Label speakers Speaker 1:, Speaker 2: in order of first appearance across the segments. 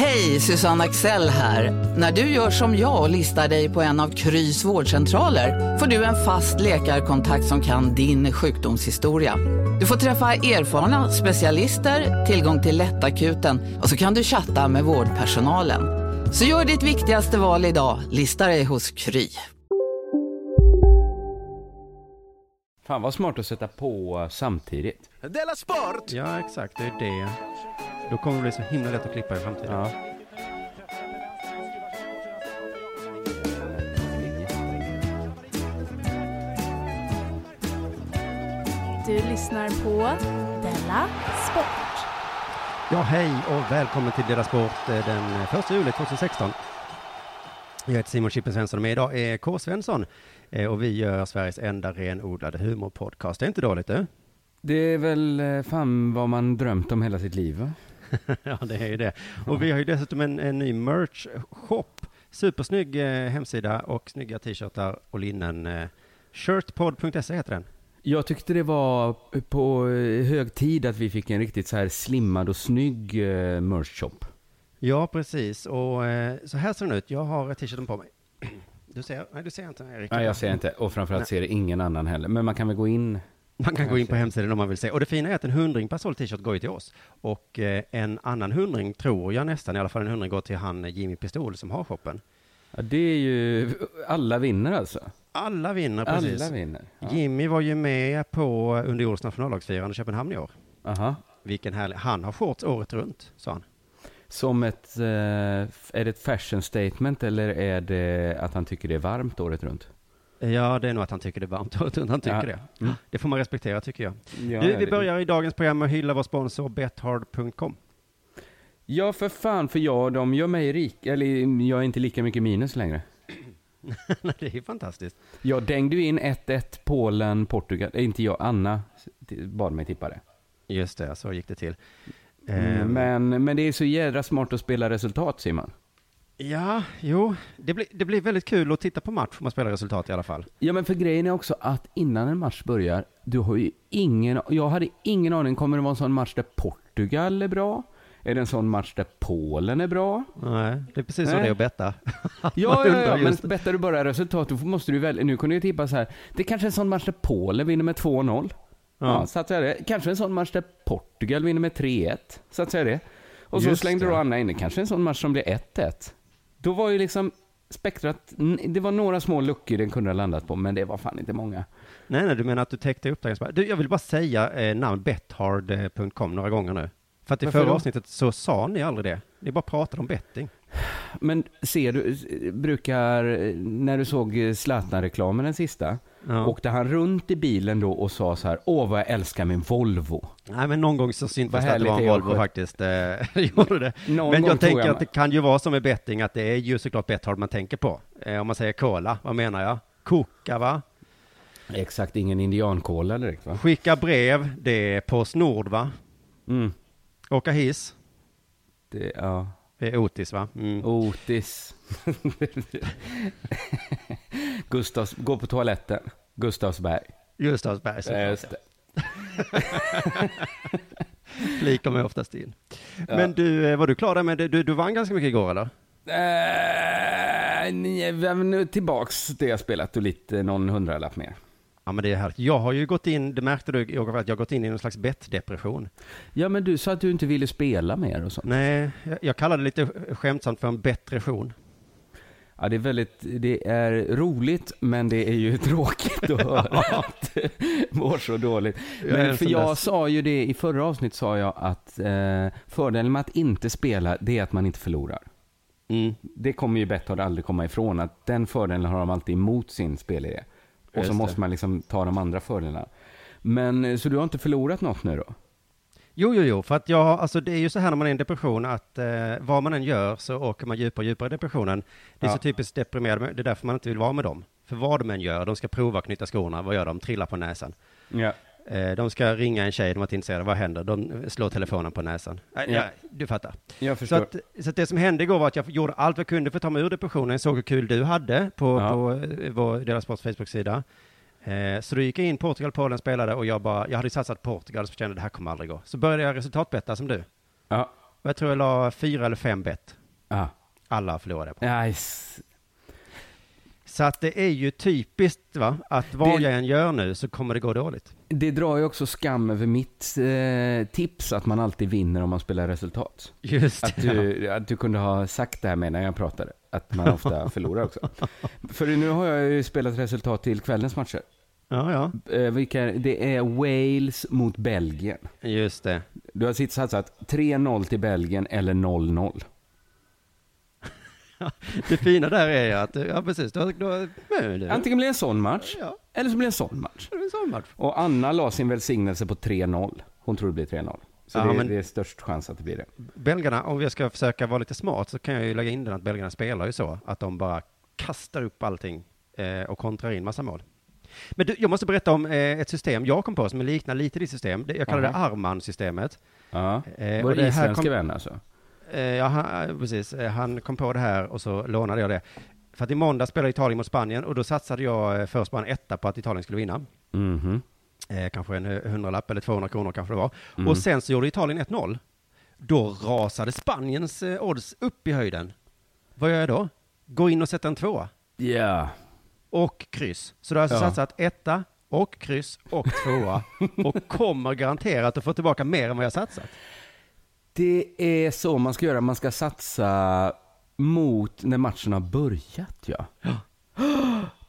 Speaker 1: Hej, Susanne Axel här. När du gör som jag och listar dig på en av Krys vårdcentraler får du en fast läkarkontakt som kan din sjukdomshistoria. Du får träffa erfarna specialister, tillgång till lättakuten och så kan du chatta med vårdpersonalen. Så gör ditt viktigaste val idag, lista dig hos Kry.
Speaker 2: Fan vad smart att sätta på samtidigt.
Speaker 3: Della Sport!
Speaker 4: Ja, exakt. Det är det. Då kommer det bli så himla lätt att klippa i framtiden.
Speaker 2: Ja.
Speaker 5: Du lyssnar på Della Sport.
Speaker 4: Ja, hej och välkommen till Dela Sport eh, den 1 juli 2016. Jag heter Simon Chippen Svensson och med idag är K. Svensson. Eh, Och vi gör Sveriges enda renodlade humorpodcast. Det är inte dåligt du?
Speaker 2: Det är väl eh, fan vad man drömt om hela sitt liv va?
Speaker 4: ja, det är ju det. Och vi har ju dessutom en, en ny merch-shop. Supersnygg eh, hemsida och snygga t-shirtar och linnen. Eh, shirtpod.se heter den.
Speaker 2: Jag tyckte det var på eh, hög tid att vi fick en riktigt så här slimmad och snygg eh, merch shop.
Speaker 4: Ja, precis. Och eh, så här ser den ut. Jag har t-shirten på mig. Du ser, nej, du ser inte den riktigt.
Speaker 2: Nej, jag ser inte. Och framförallt ser det ingen annan heller. Men man kan väl gå in.
Speaker 4: Man kan gå in på hemsidan om man vill se. Och det fina är att en hundring per såld t-shirt går ju till oss. Och eh, en annan hundring tror jag nästan, i alla fall en hundring går till han eh, Jimmy Pistol som har shoppen.
Speaker 2: Ja, det är ju, alla vinner alltså.
Speaker 4: Alla vinner precis.
Speaker 2: Alla vinner. Ja.
Speaker 4: Jimmy var ju med på under årets nationaldagsfirande i Köpenhamn i år.
Speaker 2: Aha.
Speaker 4: Vilken härlig, han har shorts året runt, sa han.
Speaker 2: Som ett, eh, är det ett fashion statement eller är det att han tycker det är varmt året runt?
Speaker 4: Ja, det är nog att han tycker det är varmt runt, han tycker
Speaker 2: Ja.
Speaker 4: det.
Speaker 2: Mm.
Speaker 4: Det får man respektera tycker jag.
Speaker 2: Ja,
Speaker 4: du, vi börjar i dagens program med att hylla vår sponsor bethard.com.
Speaker 2: Ja, för fan, för jag, de gör mig rik. Eller jag är inte lika mycket minus längre.
Speaker 4: Nej, det är fantastiskt.
Speaker 2: Jag dängde ju in 1-1 Polen, Portugal. Eh, inte jag, Anna bad mig tippa det.
Speaker 4: Just det, så gick det till.
Speaker 2: Mm,
Speaker 4: Ehm,
Speaker 2: Men, men det är så jädra smart att spela resultat, Simon.
Speaker 4: Ja, jo, det blir, det blir väldigt kul att titta på match om man spelar resultat i alla fall.
Speaker 2: Ja, men för grejen är också att innan en match börjar, du har ju ingen, jag hade ingen aning, kommer det vara en sån match där Portugal är bra? Är det en sån match där Polen är bra?
Speaker 4: Nej, det är precis så
Speaker 2: Nej.
Speaker 4: det är att betta.
Speaker 2: Ja, ja, ja, men bettar du bara resultat, då måste du välja. Nu kunde jag tippa så här. Det är kanske är en sån match där Polen vinner med 2-0. Ja,
Speaker 4: Ja.
Speaker 2: satsar det. Kanske en sån match där Portugal vinner med 3-1. Satsar jag det. Och så
Speaker 4: Just
Speaker 2: slängde
Speaker 4: det.
Speaker 2: då Anna in det. Kanske en sån match som blir 1-1. Då var ju liksom spektrat, det var några små luckor den kunde ha landat på, men det var fan inte många.
Speaker 4: Nej, nej, du menar att du täckte upp det. Du, jag vill bara säga eh, namn bethard.com några gånger nu. För att i förra
Speaker 2: då?
Speaker 4: avsnittet så sa ni aldrig det. Ni bara pratade om betting.
Speaker 2: Men ser du, brukar, när du såg Zlatan-reklamen den sista,
Speaker 4: Ja.
Speaker 2: åkte han runt i bilen då och sa så här, åh vad jag älskar min Volvo.
Speaker 4: Nej, men någon gång så syntes
Speaker 2: Vad
Speaker 4: det att det var en Volvo faktiskt. Eh, gjorde det.
Speaker 2: Någon
Speaker 4: men jag tänker
Speaker 2: jag
Speaker 4: att det kan ju vara som med betting, att det är ju såklart Bethard man tänker på. Eh, om man säger cola, vad menar jag? Koka, va?
Speaker 2: Exakt, ingen indiankola direkt va?
Speaker 4: Skicka brev, det är Postnord, va?
Speaker 2: Mm.
Speaker 4: Åka hiss,
Speaker 2: Det, ja.
Speaker 4: Det är Otis, va? Mm.
Speaker 2: Otis. Gustavs, gå på toaletten. Gustavsberg.
Speaker 4: Gustavsberg,
Speaker 2: just det.
Speaker 4: flikar mig oftast in.
Speaker 2: Ja.
Speaker 4: Men du, eh, var du klar där med, du, du vann ganska mycket igår, eller?
Speaker 2: Äh, men nu tillbaks det jag spelat och lite någon hundralapp mer.
Speaker 4: Ja, men det är härligt. Jag har ju gått in, det märkte du jag har gått in i någon slags bettdepression.
Speaker 2: Ja, men du sa att du inte ville spela mer och sånt.
Speaker 4: Nej, jag, jag kallar det lite skämtsamt för en betretion.
Speaker 2: Ja, det är väldigt, det är roligt, men det är ju tråkigt att höra att det mår så dåligt. Men för jag sa ju det, i förra avsnitt sa jag att eh, fördelen med att inte spela, det är att man inte förlorar.
Speaker 4: Mm.
Speaker 2: Det kommer ju Betthard aldrig komma ifrån, att den fördelen har de alltid emot sin spelidé. Och så måste man liksom ta de andra fördelarna. Men, eh, så du har inte förlorat något nu då?
Speaker 4: Jo, jo, jo, för att jag, alltså det är ju så här när man är i en depression att eh, vad man än gör så åker man djupare och djupare i depressionen. Det är
Speaker 2: Ja.
Speaker 4: så typiskt deprimerade, det är därför man inte vill vara med dem. För vad de än gör, de ska prova att knyta skorna, vad gör de? Trillar på näsan.
Speaker 2: Ja.
Speaker 4: Eh, de ska ringa en tjej de var inte intresserade, vad händer? De slår telefonen på näsan.
Speaker 2: Ja.
Speaker 4: ja, du fattar.
Speaker 2: Jag
Speaker 4: Så
Speaker 2: förstår.
Speaker 4: att, så att det som hände igår var att jag gjorde allt jag kunde för att ta mig ur depressionen. Jag såg hur kul du hade på,
Speaker 2: Ja.
Speaker 4: på eh, vår Dela Sports Facebook-sida. Eh, så då gick jag in, Portugal, Polen spelade och jag bara, jag hade satsat Portugal så kände det här kommer aldrig gå. Så började jag resultatbetta som du.
Speaker 2: Ja.
Speaker 4: Och jag tror jag la fyra eller fem bett.
Speaker 2: Ja.
Speaker 4: Alla förlorade på.
Speaker 2: Nice.
Speaker 4: Så att det är ju typiskt va, att vad
Speaker 2: Det-
Speaker 4: jag än gör nu så kommer det gå dåligt.
Speaker 2: Det drar ju också skam över mitt eh, tips att man alltid vinner om man spelar resultat.
Speaker 4: Just
Speaker 2: Att du, att du kunde ha sagt det här med när jag pratade, att man ofta förlorar också. För nu har jag ju spelat resultat till kvällens matcher.
Speaker 4: Ja, ja.
Speaker 2: Eh, vilka, det är Wales mot Belgien.
Speaker 4: Just det.
Speaker 2: Du har sitt satsat 3-0 till Belgien eller 0-0.
Speaker 4: Det fina där är ju att, ja precis, då, då, det,
Speaker 2: Antingen blir det en sån match,
Speaker 4: Ja.
Speaker 2: eller så blir det en sån match.
Speaker 4: det en sån match.
Speaker 2: Och Anna la sin välsignelse på 3-0. Hon tror det blir 3-0. Så
Speaker 4: Ja,
Speaker 2: det,
Speaker 4: men-
Speaker 2: det är störst chans att det blir det.
Speaker 4: Belgarna, om jag ska försöka vara lite smart så kan jag ju lägga in den att belgarna spelar ju så att de bara kastar upp allting eh, och kontrar in massa mål. Men du, jag måste berätta om eh, ett system jag kom på som liknar lite ditt system. Det- Jag kallar det
Speaker 2: Aha.
Speaker 4: Arman-systemet.
Speaker 2: Ja.
Speaker 4: Eh, och
Speaker 2: det
Speaker 4: det här
Speaker 2: isländske
Speaker 4: kom-
Speaker 2: vän alltså?
Speaker 4: Eh, ja, han, eh, precis. Eh, Han kom på det här och så lånade jag det. För att i måndag spelade Italien mot Spanien och då satsade jag först bara en etta på att Italien skulle vinna.
Speaker 2: Mhm.
Speaker 4: Eh, kanske en hundralapp eller 200 kronor kanske det var.
Speaker 2: Mm.
Speaker 4: Och sen så gjorde Italien 1-0. Då rasade Spaniens odds upp i höjden. Vad gör jag då? Gå in och sätta en tvåa.
Speaker 2: Ja.
Speaker 4: Och kryss. Så du har alltså
Speaker 2: Ja.
Speaker 4: satsat etta och kryss och tvåa. och kommer garanterat att få tillbaka mer än vad jag satsat.
Speaker 2: Det är så man ska göra. Man ska satsa mot när matchen har börjat, ja.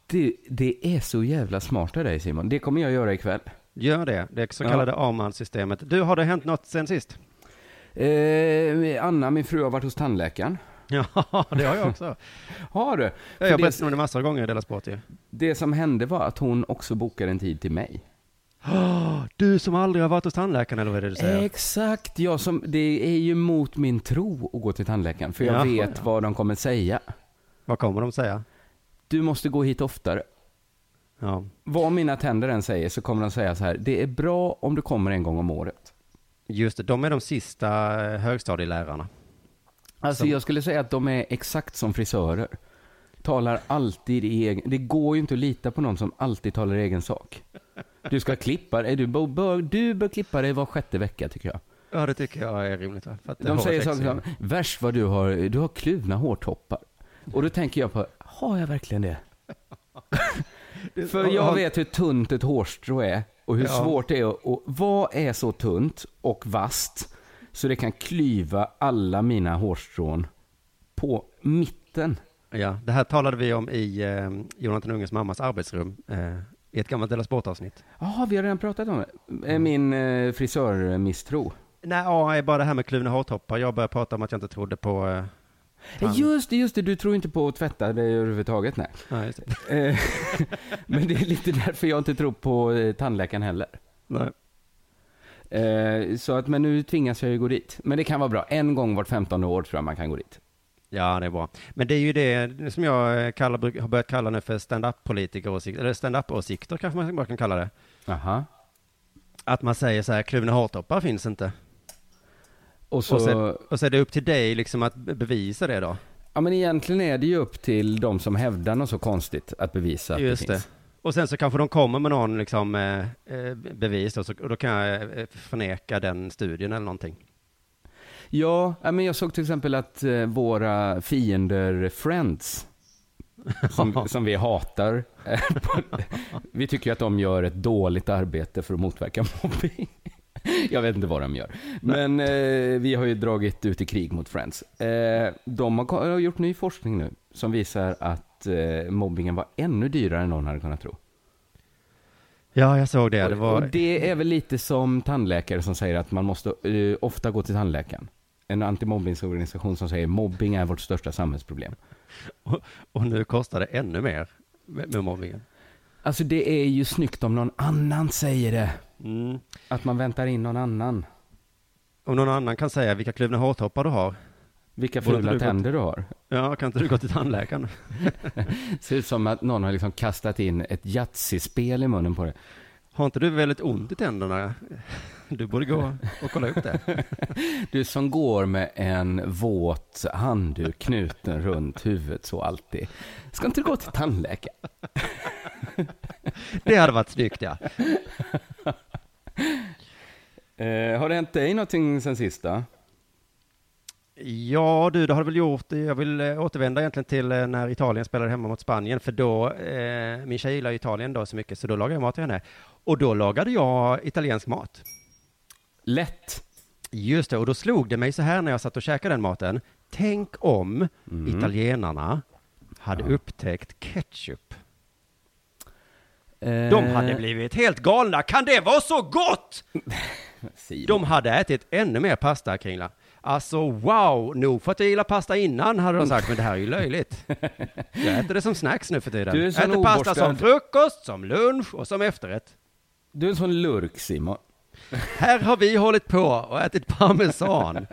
Speaker 2: Det, det är så jävla smart av dig Simon. Det kommer jag göra ikväll.
Speaker 4: Gör det. Det så
Speaker 2: Ja.
Speaker 4: kallade Arman-systemet. Du, har det hänt något sen sist?
Speaker 2: Eh, Anna, min fru, har varit hos tandläkaren.
Speaker 4: Ja, det har jag också.
Speaker 2: Har du?
Speaker 4: Jag har berättat om det massor av gånger i Della Sport ju.
Speaker 2: det som hände var att hon också bokade en tid till mig.
Speaker 4: Du som aldrig har varit hos tandläkaren, eller vad är det du säger?
Speaker 2: Exakt, jag som, det är ju mot min tro att gå till tandläkaren. För jag
Speaker 4: Jaha,
Speaker 2: vet
Speaker 4: ja.
Speaker 2: vad de kommer säga.
Speaker 4: Vad kommer de säga?
Speaker 2: Du måste gå hit oftare.
Speaker 4: Ja.
Speaker 2: Vad mina tänder än säger så kommer de säga så här. Det är bra om du kommer en gång om året.
Speaker 4: Just det, de är de sista eh, högstadielärarna.
Speaker 2: Alltså
Speaker 4: Som-
Speaker 2: jag skulle säga att de är exakt som frisörer. Talar alltid i egen... Det går ju inte att lita på någon som alltid talar i egen sak. Du ska klippa dig. Du bör, du bör klippa dig var sjätte vecka tycker jag.
Speaker 4: Ja, det tycker jag är rimligt. Va? För att
Speaker 2: De säger saker som, värst vad du har, du har kluvna hårtoppar. Och då tänker jag på, har jag verkligen det? För jag vet hur tunt ett hårstrå är och hur
Speaker 4: Ja.
Speaker 2: svårt det är att- och vad är så tunt och vasst så det kan klyva alla mina hårstrån på mitten.
Speaker 4: Ja, det här talade vi om i eh, Jonathan Unges mammas arbetsrum eh, i ett gammalt Della Sport-avsnitt.
Speaker 2: Jaha, vi har redan pratat om det. Eh, Min eh, frisörmisstro.
Speaker 4: Nej, ja, bara det här med kluvna hårtoppar. Jag började prata om att jag inte trodde på... Eh,
Speaker 2: Ja, Just det, just det, du tror inte på att tvätta dig överhuvudtaget, nej.
Speaker 4: nej, just det.
Speaker 2: Eh, Men det är lite därför jag inte tror på eh, tandläkaren heller.
Speaker 4: Nej.
Speaker 2: Eh, Så att, men nu tvingas jag ju gå dit. Men det kan vara bra. En gång vart 15 år tror jag man kan gå dit.
Speaker 4: Ja, det är bra. Men det är ju det som jag kallar, har börjat kalla nu för stand-up-politiker-åsikter, eller stand-up-åsikter kanske man bara kan kalla det.
Speaker 2: Aha.
Speaker 4: Att man säger så här, kluvna hårtoppar finns inte.
Speaker 2: Och så,
Speaker 4: Och, så, och så är det upp till dig liksom att be- bevisa det då.
Speaker 2: ja men egentligen är det ju upp till de som hävdar något så konstigt att bevisa att
Speaker 4: Just
Speaker 2: det
Speaker 4: det.
Speaker 2: finns.
Speaker 4: Och sen så kanske de kommer med någon liksom, eh, eh, bevis då, så, och då kan jag eh, förneka den studien eller någonting.
Speaker 2: Ja, men jag såg till exempel att eh, våra fiender Friends, som, som vi hatar, eh, vi tycker ju att de gör ett dåligt arbete för att motverka mobbing. Jag vet inte vad de gör. Men eh, vi har ju dragit ut i krig mot Friends. Eh, de har, har gjort ny forskning nu som visar att eh, mobbingen var ännu dyrare än någon hade kunnat tro.
Speaker 4: Ja, jag såg det. Det var...
Speaker 2: och det är väl lite som tandläkare som säger att man måste eh, ofta gå till tandläkaren. En antimobbningsorganisation som säger mobbing är vårt största samhällsproblem.
Speaker 4: Och, och nu kostar det ännu mer med, med mobbingen.
Speaker 2: Alltså det är ju snyggt om någon annan säger det.
Speaker 4: Mm.
Speaker 2: Att man väntar in någon annan.
Speaker 4: Om någon annan kan säga vilka kluvna hårtoppar du har.
Speaker 2: Vilka fula tänder du har.
Speaker 4: Ja, kan inte du gå till tandläkaren?
Speaker 2: Ser ut som att någon har liksom kastat in ett Yatzy-spel i munnen på det.
Speaker 4: Har inte du väldigt ont i tänderna? Du borde gå och kolla upp det.
Speaker 2: Du som går med en våt handduk knuten runt huvudet så alltid. Ska inte du gå till tandläkaren?
Speaker 4: Det hade varit snyggt, ja.
Speaker 2: Eh, har det hänt dig någonting sen sist då?
Speaker 4: Ja, du, det har det väl gjort. Jag vill eh, återvända egentligen till eh, när Italien spelade hemma mot Spanien, för då, min tjej gillar Italien då så mycket, så då lagade jag mat till henne. Och då lagade jag italiensk mat.
Speaker 2: Lätt.
Speaker 4: Just det, och då slog det mig så här när jag satt och käkade den maten. Tänk om
Speaker 2: Mm.
Speaker 4: italienarna hade
Speaker 2: Ja.
Speaker 4: upptäckt ketchup.
Speaker 2: Eh,
Speaker 4: De hade blivit helt galna. Kan det vara så gott? De hade ätit ännu mer pasta, Kringla. Alltså wow, nog för att jag gillar pasta innan hade de sagt, men det här är ju löjligt. Jag äter det som snacks nu för tiden.
Speaker 2: Du är
Speaker 4: Jag äter pasta som frukost, som lunch och som efterrätt.
Speaker 2: Du är en sån lurk Simon.
Speaker 4: Här har vi hållit på och ätit parmesan.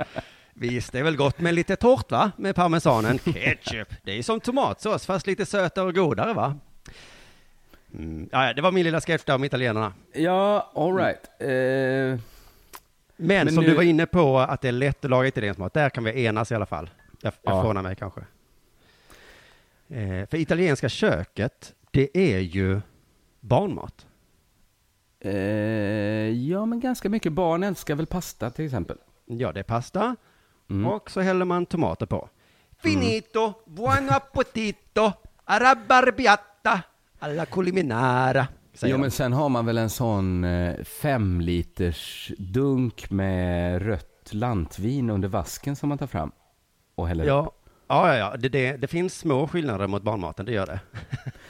Speaker 4: Visst, det är väl gott med lite torrt va? Med parmesanen. Ketchup, det är som tomatsås fast lite sötare och godare va? Mm. Ja, det var min lilla sketch där om italienarna.
Speaker 2: Ja, alright. Eh,
Speaker 4: Men,
Speaker 2: Men
Speaker 4: som
Speaker 2: nu-
Speaker 4: du var inne på, att det är lätt att laga italiensk mat, där kan vi enas i alla fall. Jag, jag
Speaker 2: Ja.
Speaker 4: förvånar mig kanske. Eh, för italienska köket, det är ju barnmat.
Speaker 2: Eh, ja, men ganska mycket barn älskar väl pasta till exempel.
Speaker 4: Ja, det är pasta
Speaker 2: Mm.
Speaker 4: och så häller man tomater på. Finito, buon appetito, arabarbiata, alla culiminara.
Speaker 2: Jo,
Speaker 4: de.
Speaker 2: men sen har man väl en sån eh, fem liters dunk med rött lantvin under vasken som man tar fram och häller upp.
Speaker 4: Ja, ja, ja. Det, det, det finns små skillnader mot barnmaten, det gör det.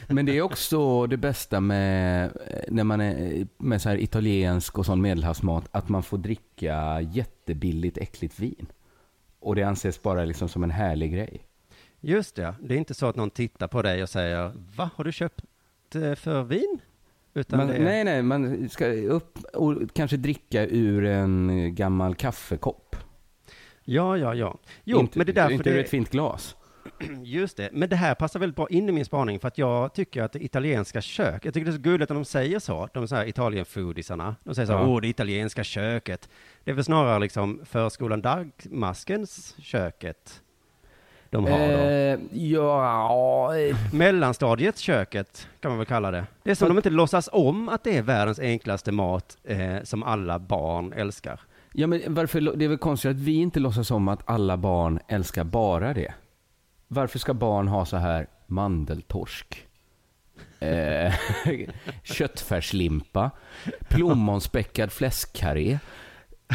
Speaker 2: Men det är också det bästa med, eh, när man är med så här italiensk och sån medelhavsmat, att man får dricka jättebilligt äckligt vin. Och det anses bara liksom som en härlig grej.
Speaker 4: Just det, det är inte så att någon tittar på dig och säger, vad har du köpt eh, för vin? Utan
Speaker 2: Man,
Speaker 4: är...
Speaker 2: Nej, nej, man ska upp och kanske dricka ur en gammal kaffekopp.
Speaker 4: Ja, ja, ja. Jo,
Speaker 2: inte,
Speaker 4: men det är därför
Speaker 2: inte ur
Speaker 4: det...
Speaker 2: ett fint glas.
Speaker 4: Just det, men det här passar väldigt bra in i min spaning för att jag tycker att det italienska kök, jag tycker det är så gulligt när de säger så, de så här Italien-foodisarna, de säger så här,
Speaker 2: Ja.
Speaker 4: åh det italienska köket. Det är väl snarare liksom förskolan Dagmaskens köket de har då.
Speaker 2: Eh, ja, eh,
Speaker 4: Mellanstadiets köket kan man väl kalla det. Det är som de inte låtsas om att det är världens enklaste mat eh, som alla barn älskar.
Speaker 2: Ja, men varför, det är väl konstigt att vi inte låtsas om att alla barn älskar bara det. Varför ska barn ha så här mandeltorsk? Eh, köttfärslimpa, plommonspäckad fläskkarré.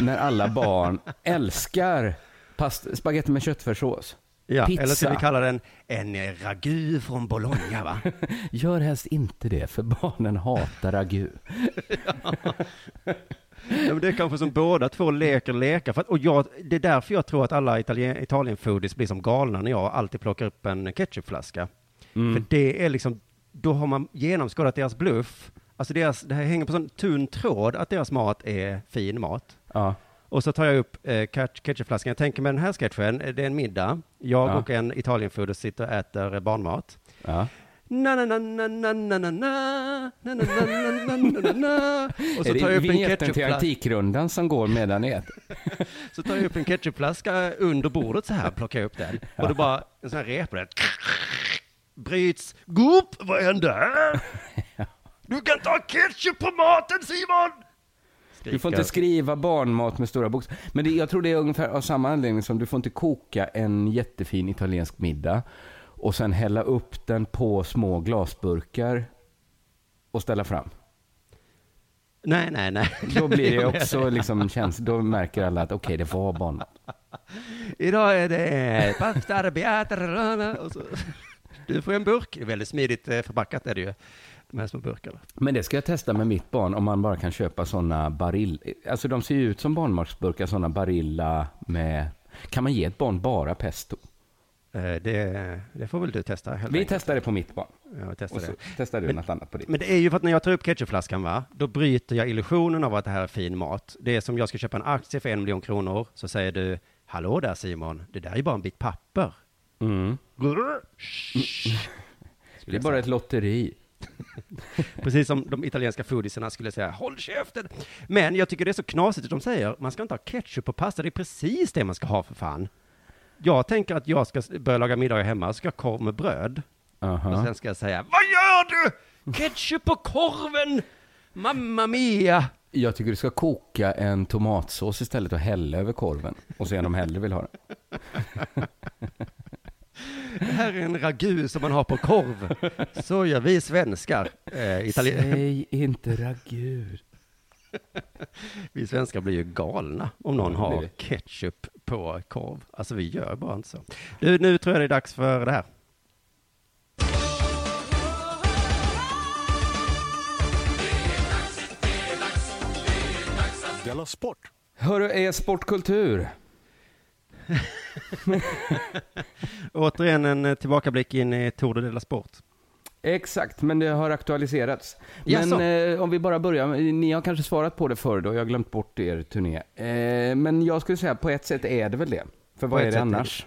Speaker 2: När alla barn älskar past- spagetti med köttfärssås.
Speaker 4: Ja,
Speaker 2: Pizza.
Speaker 4: eller ska vi kalla den en ragu från Bologna va?
Speaker 2: Gör helst inte det, för barnen hatar ragu.
Speaker 4: Ja, men det är kanske som båda två leker lekar. För att, och jag, det är därför jag tror att alla italien, Italien-foodies blir som galna när jag alltid plockar upp en ketchupflaska.
Speaker 2: Mm.
Speaker 4: För det är liksom, då har man genomskådat deras bluff. Alltså deras, det här hänger på sån tunn tråd att deras mat är fin mat.
Speaker 2: Ja.
Speaker 4: Och så tar jag upp eh, ketch- ketchupflaskan. Jag tänker med den här sketchen, eh, det är en middag. Jag
Speaker 2: Ja.
Speaker 4: och en Italien-foodie sitter och äter barnmat.
Speaker 2: Ja.
Speaker 4: Na na na na na na na na na na na na na na na Och så tar jag upp en
Speaker 2: vinjetten till
Speaker 4: ketchupflaska.
Speaker 2: Antikrundan som går medan ni äter?
Speaker 4: Så tar jag upp en ketchupflaska under bordet så här, plockar jag upp den. Och då bara en sån här repa där. Bryts. Goop, vad hände? Du kan ta ketchup på maten Simon!
Speaker 2: Du får inte skriva barnmat med stora bokstäver. Men det, jag tror det är ungefär av samma anledning som du får inte koka en jättefin italiensk middag och sen hälla upp den på små glasburkar och ställa fram.
Speaker 4: Nej, nej, nej.
Speaker 2: Då blir det också liksom känns, då märker alla att okej, det var barnmat.
Speaker 4: Idag är det pasta. Du får en burk. Väldigt smidigt eh, förpackat är det ju. De här små burkarna.
Speaker 2: Men det ska jag testa med mitt barn om man bara kan köpa sådana barill... Alltså de ser ju ut som barnmatsburkar, sådana barilla med Kan man ge ett barn bara pesto?
Speaker 4: Eh, Det, det får väl du testa helt
Speaker 2: Vi
Speaker 4: enkelt.
Speaker 2: testar det på mitt barn.
Speaker 4: Ja,
Speaker 2: Och så
Speaker 4: det.
Speaker 2: testar du
Speaker 4: Men-
Speaker 2: något annat på ditt.
Speaker 4: Men det är ju för att när jag tar upp ketchupflaskan va, då bryter jag illusionen av att det här är fin mat. Det är som jag ska köpa en aktie för en miljon kronor, så säger du, hallå där Simon, det där är ju bara en bit papper.
Speaker 2: Mm. Det är bara ett lotteri.
Speaker 4: Precis som de italienska foodisarna skulle säga, håll käften! Men jag tycker det är så knasigt att de säger, man ska inte ha ketchup på pasta, det är precis det man ska ha för fan. Jag tänker att jag ska börja laga middagar hemma, ska jag korv med bröd. Och
Speaker 2: Aha.
Speaker 4: sen ska jag säga, vad gör du? Ketchup på korven! Mamma mia!
Speaker 2: Jag tycker du ska koka en tomatsås istället och hälla över korven. Och se om de hellre vill ha den.
Speaker 4: Det här är en ragu som man har på korv. Så gör vi svenskar. Eh,
Speaker 2: Säg inte ragu.
Speaker 4: vi svenskar blir ju galna om någon har ketchup på korv. Alltså vi gör bara inte så. Du, nu tror jag det är dags för det här.
Speaker 6: Della Sport!
Speaker 2: Hörru, är sportkultur?
Speaker 4: Återigen en tillbakablick in i Tour de Della Sport.
Speaker 2: Exakt, men det har aktualiserats. Men eh, om vi bara börjar, ni har kanske svarat på det förr då, jag har glömt bort er turné. Eh, men jag skulle säga på ett sätt är det väl det. För
Speaker 4: På
Speaker 2: vad
Speaker 4: ett
Speaker 2: är det
Speaker 4: sätt är
Speaker 2: annars?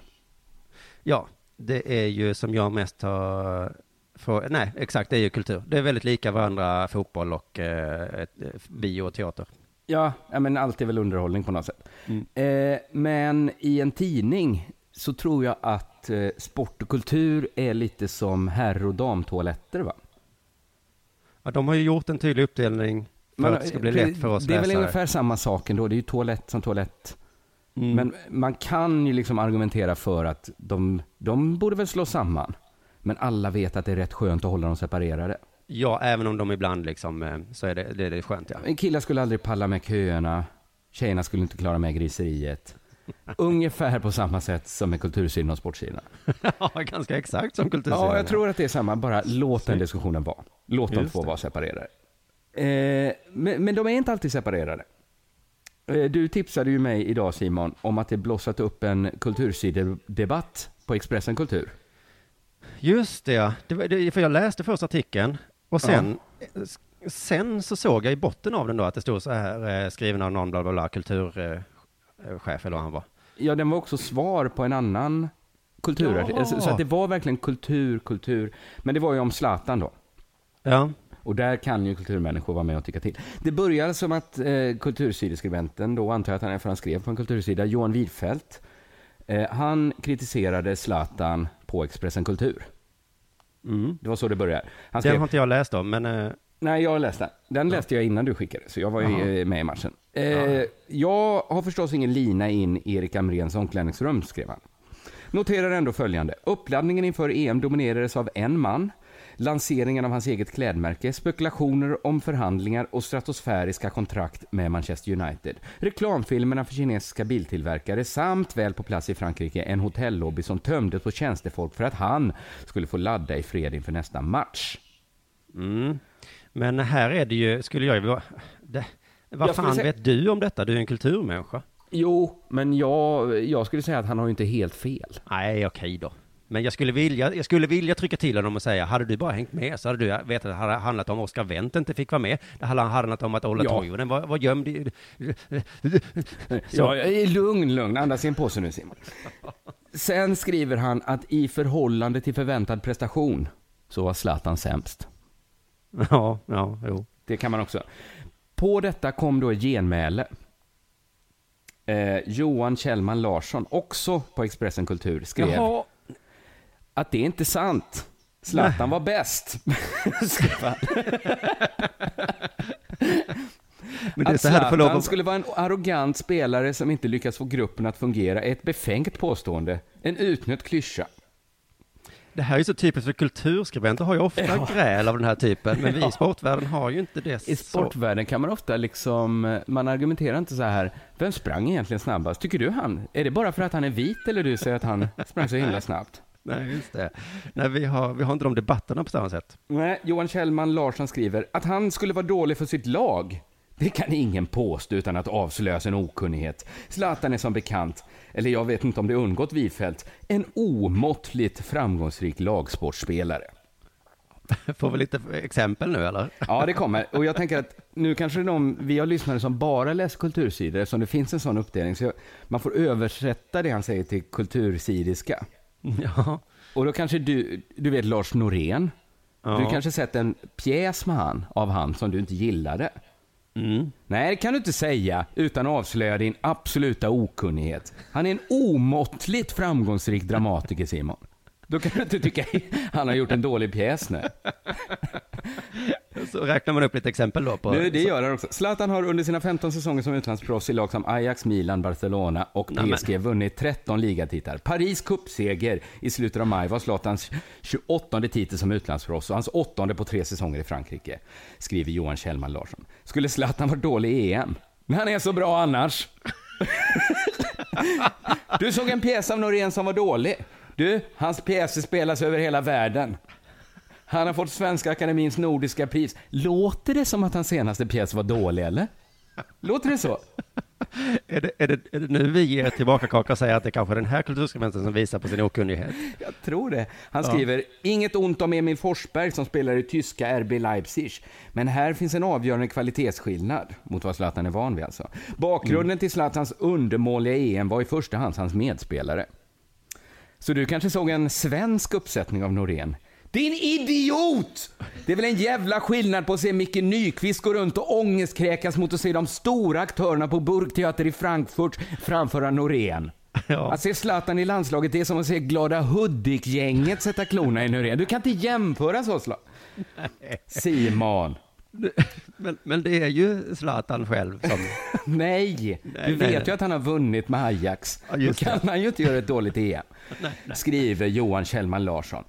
Speaker 4: Ja, det är ju som jag mest har... För, nej, exakt, det är ju kultur. Det är väldigt lika varandra, fotboll och eh, eh, bio och teater.
Speaker 2: Ja, ja, men allt är väl underhållning på något sätt.
Speaker 4: Mm.
Speaker 2: Eh, men i en tidning så tror jag att eh, sport och kultur är lite som herr och damtoaletter va?
Speaker 4: Ja, de har ju gjort en tydlig uppdelning för
Speaker 2: Men,
Speaker 4: att det ska bli
Speaker 2: eh,
Speaker 4: lätt för oss
Speaker 2: Det är väl
Speaker 4: läsare.
Speaker 2: ungefär samma sak ändå, det är ju toalett som toalett.
Speaker 4: Mm.
Speaker 2: Men man kan ju liksom argumentera för att de, de borde väl slå samman. Men alla vet att det är rätt skönt att hålla dem separerade.
Speaker 4: Ja, även om de ibland liksom, eh, så är det, det, är skönt ja.
Speaker 2: Killar skulle aldrig palla med köerna, tjejerna skulle inte klara med griseriet. Ungefär på samma sätt som med kultursidan och sportsidan.
Speaker 4: Ja, ganska exakt som kultursidan.
Speaker 2: Ja, jag tror att det är samma. Bara låt den diskussionen vara. Låt dem få vara separerade. Eh, men, men de är inte alltid separerade. Eh, du tipsade ju mig idag Simon om att det blossat upp en kultursidedebatt på Expressen Kultur.
Speaker 4: Just det, ja. det, det, för jag läste först artikeln och sen, eh, sen så såg jag i botten av den då att det stod så här, eh, skriven av någon bla bla bla, kulturchef eh, chef eller vad han var.
Speaker 2: Ja, den var också svar på en annan kulturartikel.
Speaker 4: Jaha.
Speaker 2: Så, att det var verkligen kultur, kultur. Men det var ju om Zlatan då.
Speaker 4: Ja.
Speaker 2: Och där kan ju kulturmänniskor vara med och tycka till. Det börjar som att eh, kultursideskribenten, då antar jag att han är för han skrev på en kultursida, Johan Widfeldt, eh, han kritiserade Zlatan på Expressen Kultur.
Speaker 4: Mm.
Speaker 2: Det var så det började. Han
Speaker 4: Den
Speaker 2: skrev,
Speaker 4: har inte jag läst om, men eh,
Speaker 2: nej jag läste den. Den läste jag innan du skickade, så jag var ju
Speaker 4: Jaha.
Speaker 2: eh, med i matchen. Eh, Jag har förstås ingen lina in Erik Amréns omklädningsrum, skrev han. Noterar ändå följande. Uppladdningen inför EM dominerades av en man. Lanseringen av hans eget klädmärke, spekulationer om förhandlingar och stratosfäriska kontrakt med Manchester United. Reklamfilmerna för kinesiska biltillverkare samt väl på plats i Frankrike en hotellobby som tömdes på tjänstefolk för att han skulle få ladda i fred inför nästa match.
Speaker 4: mm. Men här är det ju, skulle jag det, vad fan
Speaker 2: säga-
Speaker 4: vet du om detta? Du är en kulturmänniska.
Speaker 2: Jo, men jag, jag skulle säga att han har ju inte helt fel.
Speaker 4: Nej, okej då. Men jag skulle, vilja, jag skulle vilja trycka till honom och säga, hade du bara hängt med så hade du vetat att det hade handlat om Oscar Wendt inte fick vara med. Det hade handlat om att Ola
Speaker 2: Ja.
Speaker 4: Toivonen var, var gömd i...
Speaker 2: Ja, lugn, lugn. Andas in på sig nu Simon. Sen skriver han att i förhållande till förväntad prestation så var Zlatan sämst.
Speaker 4: Ja, ja, jo.
Speaker 2: Det kan man också. På detta kom då ett genmäle. Eh, Johan Kjellman Larsson, också på Expressen Kultur, skrev
Speaker 4: Jaha.
Speaker 2: att det är inte sant. Zlatan var bäst. skrev han.
Speaker 4: Men
Speaker 2: Att Zlatan
Speaker 4: att...
Speaker 2: skulle vara en arrogant spelare som inte lyckas få gruppen att fungera är ett befängt påstående. En utnött klyscha.
Speaker 4: Det här är ju så typiskt för kulturskribenter har ju ofta
Speaker 2: Ja.
Speaker 4: gräl av den här typen, men vi i sportvärlden har ju inte det
Speaker 2: I
Speaker 4: så.
Speaker 2: sportvärlden kan man ofta liksom, man argumenterar inte så här, vem sprang egentligen snabbast? Tycker du han? Är det bara för att han är vit eller du säger att han sprang så himla snabbt?
Speaker 4: Nej, just det. Nej, vi har, vi har inte de debatterna på samma sätt.
Speaker 2: Nej, Johan Kjellman Larsson skriver att han skulle vara dålig för sitt lag. Det kan ingen påstå utan att avslöja sin okunnighet. Zlatan är som bekant, eller jag vet inte om det undgått Wifelt, en omåttligt framgångsrik lagsportspelare.
Speaker 4: Får vi lite exempel nu eller?
Speaker 2: Ja, det kommer. Och jag tänker att nu kanske de, vi har lyssnare som bara läser kultursidor, eftersom det finns en sån uppdelning, så jag, man får översätta det han säger till kultursidiska.
Speaker 4: Ja.
Speaker 2: Och då kanske du, du vet Lars Norén,
Speaker 4: Ja.
Speaker 2: du kanske sett en pjäs med han, av han som du inte gillade.
Speaker 4: Mm.
Speaker 2: Nej, det kan du inte säga utan att avslöja din absoluta okunnighet. Han är en omåttligt framgångsrik dramatiker, Simon. Då kan du inte tycka han har gjort en dålig pjäs nu.
Speaker 4: Så räknar man upp lite exempel då på...
Speaker 2: Nu, det gör han också. Zlatan har under sina 15 säsonger som utlandsproffs i lag som Ajax, Milan, Barcelona och PSG vunnit 13 ligatitlar. Paris cupseger i slutet av maj var Zlatans 28 titel som utlandsproffs och hans åttonde på tre säsonger i Frankrike, skriver Johan Kjellman Larsson. Skulle Zlatan vara dålig i EM? Men han är så bra annars. du såg en pjäs av Norén som var dålig. Du, hans pjäser spelas över hela världen. Han har fått Svenska Akademins Nordiska pris. Låter det som att hans senaste pjäs var dålig, eller? Låter det så?
Speaker 4: Är det, är, det, är det nu vi ger tillbaka kaka och säger att det kanske är den här kulturskribenten som visar på sin okunnighet?
Speaker 2: Jag tror det. Han
Speaker 4: Ja.
Speaker 2: skriver, inget ont om Emil Forsberg som spelar i tyska RB Leipzig. Men här finns en avgörande kvalitetsskillnad mot vad Zlatan är van vid alltså. Bakgrunden till Zlatans undermåliga EM var i första hand hans medspelare. Så du kanske såg en svensk uppsättning av Norén? Din idiot! Det är väl en jävla skillnad på att se Micke Nyqvist gå runt och ångestkräkas mot att se de stora aktörerna på Burgtheater i Frankfurt framföra Norén.
Speaker 4: Ja.
Speaker 2: Att se Zlatan i landslaget det är som att se Glada Hudik-gänget sätta klorna i Norén. Du kan inte jämföra så. Simon.
Speaker 4: Men, men det är ju Zlatan själv som...
Speaker 2: Nej, du
Speaker 4: nej,
Speaker 2: vet
Speaker 4: nej.
Speaker 2: ju att han har vunnit med Ajax.
Speaker 4: Ja,
Speaker 2: Då kan
Speaker 4: det.
Speaker 2: han ju inte göra ett dåligt EM. Skriver Johan Kjellman Larsson.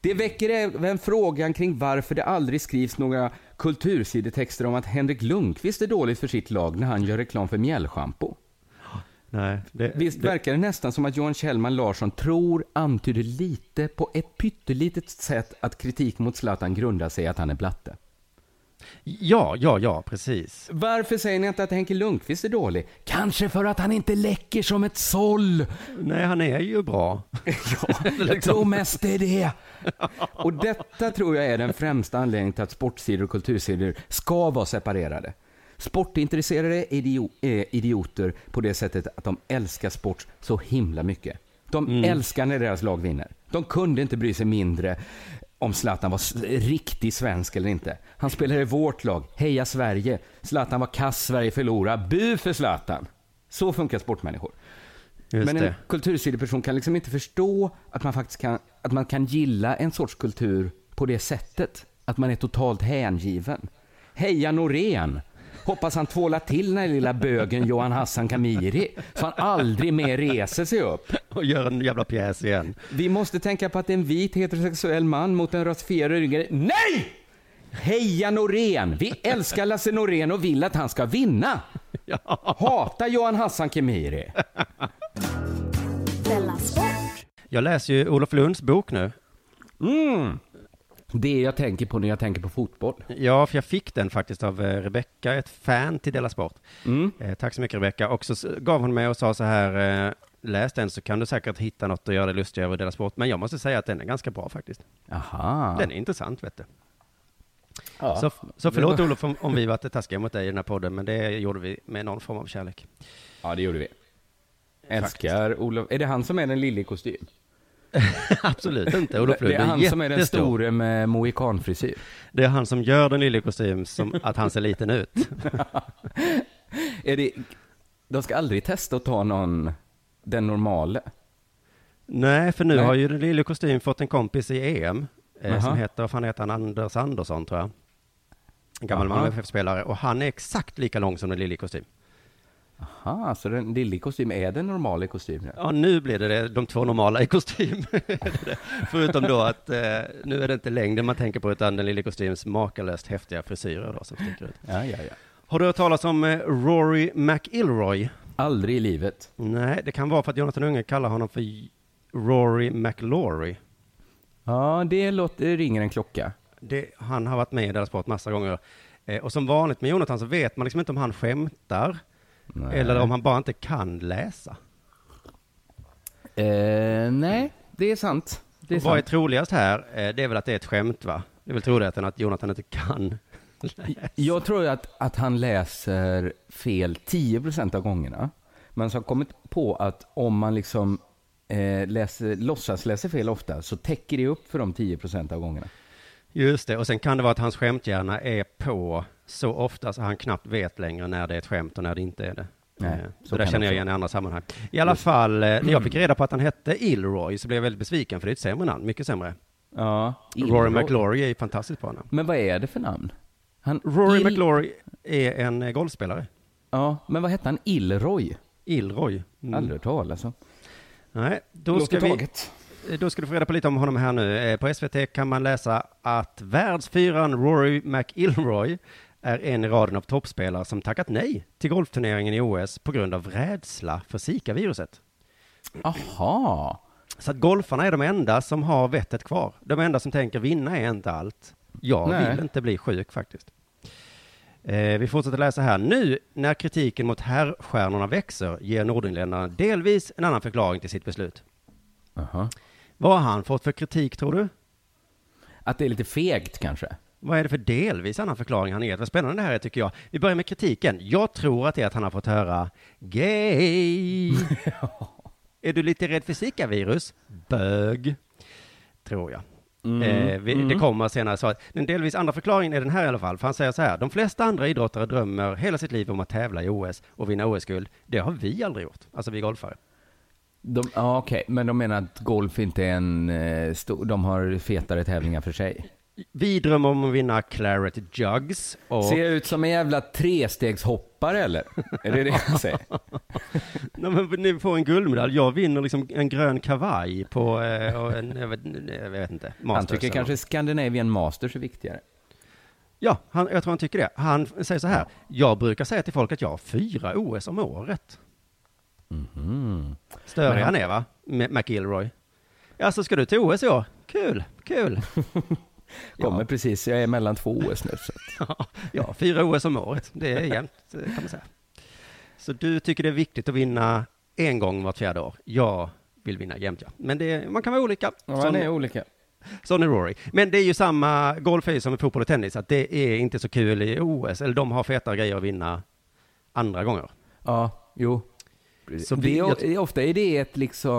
Speaker 2: Det väcker även frågan kring varför det aldrig skrivs några kultursidetexter om att Henrik Lundqvist är dåligt för sitt lag när han gör reklam för mjällschampo.
Speaker 4: Nej, det,
Speaker 2: Visst
Speaker 4: det,
Speaker 2: verkar det nästan som att Johan Kjellman Larsson tror, antyder lite på ett pyttelitet sätt att kritik mot Zlatan grundar sig i att han är blatte.
Speaker 4: Ja, ja, ja, precis.
Speaker 2: Varför säger ni inte att Henke Lundqvist är dålig? Kanske för att han inte läcker som ett såll.
Speaker 4: Nej, han är ju bra.
Speaker 2: Ja, jag tror mest det är det. Och detta tror jag är den främsta anledningen till att sportsidor och kultursidor ska vara separerade. Sportintresserade är är idioter på det sättet att de älskar sport så himla mycket. De älskar när deras lag vinner. De kunde inte bry sig mindre om Zlatan var riktig svensk eller inte. Han spelar i vårt lag. Heja Sverige. Zlatan var kass, Sverige förlorar. Bu för Zlatan. Så funkar sportmänniskor.
Speaker 4: Just
Speaker 2: Men en
Speaker 4: det.
Speaker 2: kultursideperson kan liksom inte förstå att man faktiskt kan, att man kan gilla en sorts kultur på det sättet. Att man är totalt hängiven. Heja Norén! Hoppas han tvålar till den här lilla bögen Johan Hassan Kamiri, så han aldrig mer reser sig upp.
Speaker 4: Och gör en jävla pjäs igen.
Speaker 2: Vi måste tänka på att det är en vit heterosexuell man mot en rasifierad ryggare. Nej! Heja Norén! Vi älskar Lasse Norén och vill att han ska vinna. Hata Johan Hassan Kemiri.
Speaker 4: Jag läser ju Olof Lunds bok nu.
Speaker 2: Mm. Det jag tänker på när jag tänker på fotboll.
Speaker 4: Ja, för jag fick den faktiskt av eh, Rebecka, ett fan till Della Sport.
Speaker 2: Mm.
Speaker 4: Eh, tack så mycket Rebecka. Och så gav hon mig och sa så här, eh, läs den så kan du säkert hitta något att göra dig lustig över Della Sport. Men jag måste säga att den är ganska bra faktiskt.
Speaker 2: Aha.
Speaker 4: Den är intressant vet du.
Speaker 2: Ja.
Speaker 4: Så, så förlåt Olof om, om vi varit taskiga mot dig i den här podden, men det gjorde vi med någon form av kärlek.
Speaker 2: Ja, det gjorde vi. Älskar Olof. Är det han som är den lille i kostym?
Speaker 4: Absolut inte. Olof Lund
Speaker 2: det är han som är den
Speaker 4: jättestor.
Speaker 2: store med mohikanfrisyr.
Speaker 4: Det är han som gör den lille kostym som att han ser liten ut.
Speaker 2: Är det, de ska aldrig testa att ta någon, den normale.
Speaker 4: Nej, för nu
Speaker 2: Nej.
Speaker 4: har ju den lille kostym fått en kompis i EM eh, som heter, vad fan heter han, Anders Andersson tror jag. En gammal
Speaker 2: Jaha.
Speaker 4: Malmö FF-spelare och han är exakt lika lång som den lille kostym.
Speaker 2: Aha, så den lille i kostym är den normala i kostym?
Speaker 4: Ja, nu blir det, det de två normala i kostym. Förutom då att eh, nu är det inte längden man tänker på utan den lille i kostyms makalöst häftiga frisyrer då som sticker ut.
Speaker 2: Ja, ja, ja.
Speaker 4: Har du hört talas om eh, Rory McIlroy?
Speaker 2: Aldrig i livet.
Speaker 4: Nej, det kan vara för att Jonathan Unge kallar honom för Rory McLaury.
Speaker 2: Ja, det låter, det ringer en klocka.
Speaker 4: Det, han har varit med i deras sport massa gånger. Eh, och som vanligt med Jonathan så vet man liksom inte om han skämtar
Speaker 2: Nej.
Speaker 4: eller om han bara inte kan läsa.
Speaker 2: Eh, nej, det är sant. Det är
Speaker 4: vad är
Speaker 2: sant.
Speaker 4: troligast här? Eh, det är väl att det är ett skämt va? Det är väl troligast att Jonathan inte kan läsa.
Speaker 2: Jag tror att, att han läser fel 10% av gångerna. Men så har kommit på att om man liksom eh, läser, låtsas läser fel ofta så täcker det upp för de 10% av gångerna.
Speaker 4: Just det, och sen kan det vara att hans skämthjärna är på så ofta så han knappt vet längre när det är ett skämt och när det inte är det.
Speaker 2: Nej,
Speaker 4: Eh,
Speaker 2: så
Speaker 4: så det känner jag igen i andra sammanhang. I alla fall, eh, när jag fick reda på att han hette Ilroy så blev jag väldigt besviken för det är ett sämre namn, mycket sämre.
Speaker 2: Ja,
Speaker 4: Rory McLaury är ju fantastiskt bra namn.
Speaker 2: Men vad är det för namn? Han,
Speaker 4: Rory
Speaker 2: Il-
Speaker 4: McLaury är en eh, golfspelare.
Speaker 2: Ja, men vad hette han? Ilroy?
Speaker 4: Ilroy. Mm.
Speaker 2: Aldrig hört talas om.
Speaker 4: Nej, då
Speaker 2: Låter
Speaker 4: ska, vi,
Speaker 2: taget.
Speaker 4: då ska du få reda på lite om honom här nu. På SVT kan man läsa att världsfyran Rory McIlroy är en i raden av toppspelare som tackat nej till golfturneringen i OS på grund av rädsla för Zika-viruset.
Speaker 2: Aha.
Speaker 4: Så att golfarna är de enda som har vettet kvar. De enda som tänker vinna är inte allt. Jag
Speaker 2: Nej.
Speaker 4: vill inte bli sjuk faktiskt. Eh, vi fortsätter läsa här. Nu när kritiken mot herrstjärnorna växer ger Nordenländerna delvis en annan förklaring till sitt beslut.
Speaker 2: Aha.
Speaker 4: Vad har han fått för kritik tror du?
Speaker 2: Att det är lite fegt kanske?
Speaker 4: Vad är det för delvis annan förklaring han ger? Vad spännande det här är tycker jag. Vi börjar med kritiken. Jag tror att det är att han har fått höra gay. är du lite rädd för Zika-virus? Bög. Tror jag. Eh, vi, Det kommer senare svaret. Den delvis andra förklaringen är den här i alla fall. För han säger så här. De flesta andra idrottare drömmer hela sitt liv om att tävla i OS och vinna OS-guld. Det har vi aldrig gjort. Alltså vi golfare.
Speaker 2: De, ja, okej, men de menar att golf inte är en eh, stor, de har fetare tävlingar för sig.
Speaker 4: Vi drömmer om att vinna Claret Jugs. Och...
Speaker 2: Ser jag ut som en jävla trestegshoppare eller? Är det det jag säger?
Speaker 4: Nej, men ni får en guldmedalj. Jag vinner liksom en grön kavaj på, eh, och en, jag, vet, jag vet inte,
Speaker 2: Han
Speaker 4: Masters
Speaker 2: tycker
Speaker 4: eller
Speaker 2: kanske
Speaker 4: något.
Speaker 2: Scandinavian Masters är viktigare.
Speaker 4: Ja, han, jag tror han tycker det. Han säger så här. Jag brukar säga till folk att jag har fyra OS om året.
Speaker 2: Mhm.
Speaker 4: Större
Speaker 2: Men han-
Speaker 4: han är va? McIlroy. Ja, så ska du till OS i år? Kul, kul.
Speaker 2: Kommer
Speaker 4: Ja.
Speaker 2: precis, jag är mellan två OS nu. Att-
Speaker 4: Ja, fyra OS om året. Det är jämnt, eh, kan man säga. Så du tycker det är viktigt att vinna en gång vart fjärde år? Jag vill vinna jämt, ja. Men det, man kan vara olika.
Speaker 2: Ja, det är olika.
Speaker 4: Sån är Rory. Men det är ju samma, golf är ju som i fotboll och tennis, att det är inte så kul i OS, eller de har fetare grejer att vinna andra gånger.
Speaker 2: Ja, jo.
Speaker 4: Så
Speaker 2: det
Speaker 4: vi-
Speaker 2: är,
Speaker 4: jag-
Speaker 2: ofta är det ett liksom...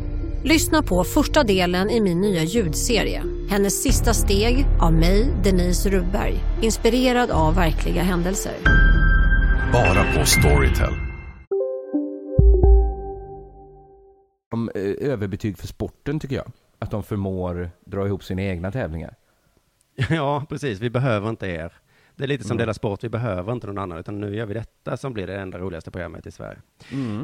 Speaker 7: Lyssna på första delen i min nya ljudserie. Hennes sista steg av mig, Denise Rubberg. Inspirerad av verkliga händelser.
Speaker 8: Bara på Storytel.
Speaker 2: Om, eh, överbetyg för sporten tycker jag. Att de förmår dra ihop sina egna tävlingar.
Speaker 4: Ja, precis. Vi behöver inte er. Det är lite som
Speaker 2: Mm.
Speaker 4: Dela Sport, vi behöver inte någon annan, utan nu gör vi detta som blir det enda roligaste programmet i Sverige.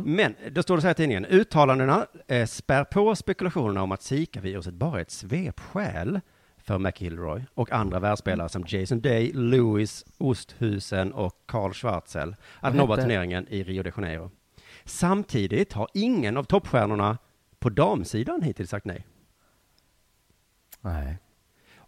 Speaker 4: Men, då står det så här i tidningen, uttalandena eh, spär på spekulationerna om att Zika-viruset bara är ett svepskäl för McIlroy och andra världsspelare som Jason Day, Lewis Osthusen och Carl Schwarzel att nobba turneringen i Rio de Janeiro. Samtidigt har ingen av toppstjärnorna på damsidan hittills sagt nej.
Speaker 2: Nej.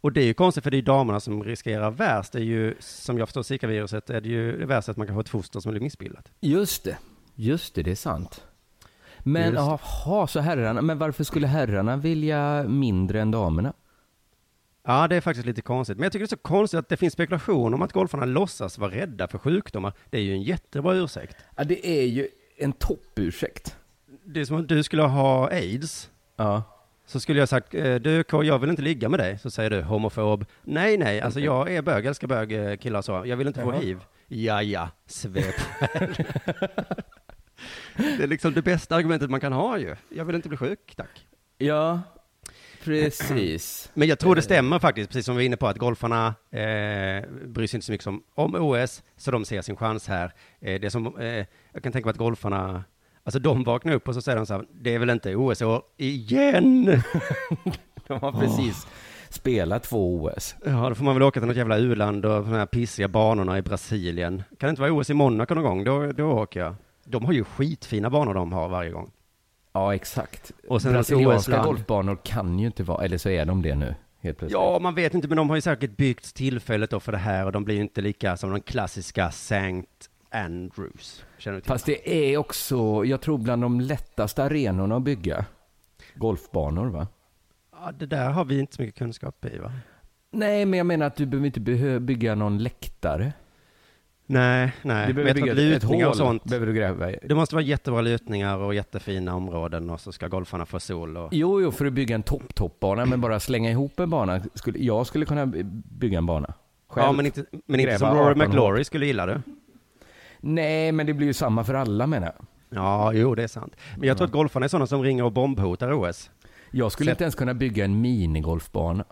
Speaker 4: Och det är ju konstigt för det är damerna som riskerar värst. Det är ju, som jag förstår Zika-viruset, är det ju det värsta att man kan få ett foster som blir missbildat.
Speaker 2: Just det. Just det, det är sant. Men jaha, så herrarna, men varför skulle herrarna vilja mindre än damerna?
Speaker 4: Ja, det är faktiskt lite konstigt. Men jag tycker det är så konstigt att det finns spekulation om att golfarna låtsas vara rädda för sjukdomar. Det är ju en jättebra ursäkt.
Speaker 2: Ja, det är ju en toppursäkt.
Speaker 4: Det är som om du skulle ha aids.
Speaker 2: Ja.
Speaker 4: Så skulle jag sagt, eh, du K, jag vill inte ligga med dig. Så säger du homofob. Nej, nej, alltså jag är bög, älskar bög, eh, killar så. Jag vill inte få hiv. Ja, ja, svepskäl. det är liksom det bästa argumentet man kan ha ju. Jag vill inte bli sjuk, tack.
Speaker 2: Ja, precis.
Speaker 4: Men jag tror det stämmer faktiskt, precis som vi var inne på, att golfarna eh, bryr sig inte så mycket om, om OS, så de ser sin chans här. Eh, det är som, eh, jag kan tänka mig att golfarna, alltså de vaknar upp och så säger de så här, det är väl inte OS i år igen?
Speaker 2: De har precis spelat två OS.
Speaker 4: Ja, då får man väl åka till något jävla u-land och de här pissiga banorna i Brasilien. Kan det inte vara OS i Monaco någon gång? Då, då åker jag. De har ju skitfina banor de har varje gång.
Speaker 2: Ja, exakt.
Speaker 4: Och sen
Speaker 2: Brasilianska golfbanor kan ju inte vara, eller så är de det nu.
Speaker 4: Ja, man vet inte, men de har ju säkert byggt tillfället då för det här och de blir ju inte lika som de klassiska St. Andrews. Känner du till?
Speaker 2: Fast det är också, jag tror bland de lättaste arenorna att bygga. Golfbanor va?
Speaker 4: Ja, det där har vi inte så mycket kunskap i va?
Speaker 2: Nej, men jag menar att du behöver inte bygga någon läktare.
Speaker 4: Nej, nej.
Speaker 2: Du behöver bygga ett, ett hål.
Speaker 4: och sånt.
Speaker 2: Behöver du gräva.
Speaker 4: Det måste vara jättebra lutningar och jättefina områden och så ska golfarna få sol och...
Speaker 2: Jo, jo, för att bygga en topp-topp-bana, men bara slänga ihop en bana. Skulle, jag skulle kunna bygga en bana. Själv.
Speaker 4: Ja, men inte, men inte som Rory
Speaker 2: 18
Speaker 4: McLaury skulle gilla det.
Speaker 2: Nej, men det blir ju samma för alla menar jag.
Speaker 4: Ja, jo, det är sant. Men jag tror att golfarna är sådana som ringer och bombhotar OS.
Speaker 2: Jag skulle
Speaker 4: Så-
Speaker 2: inte ens kunna bygga en minigolfbana.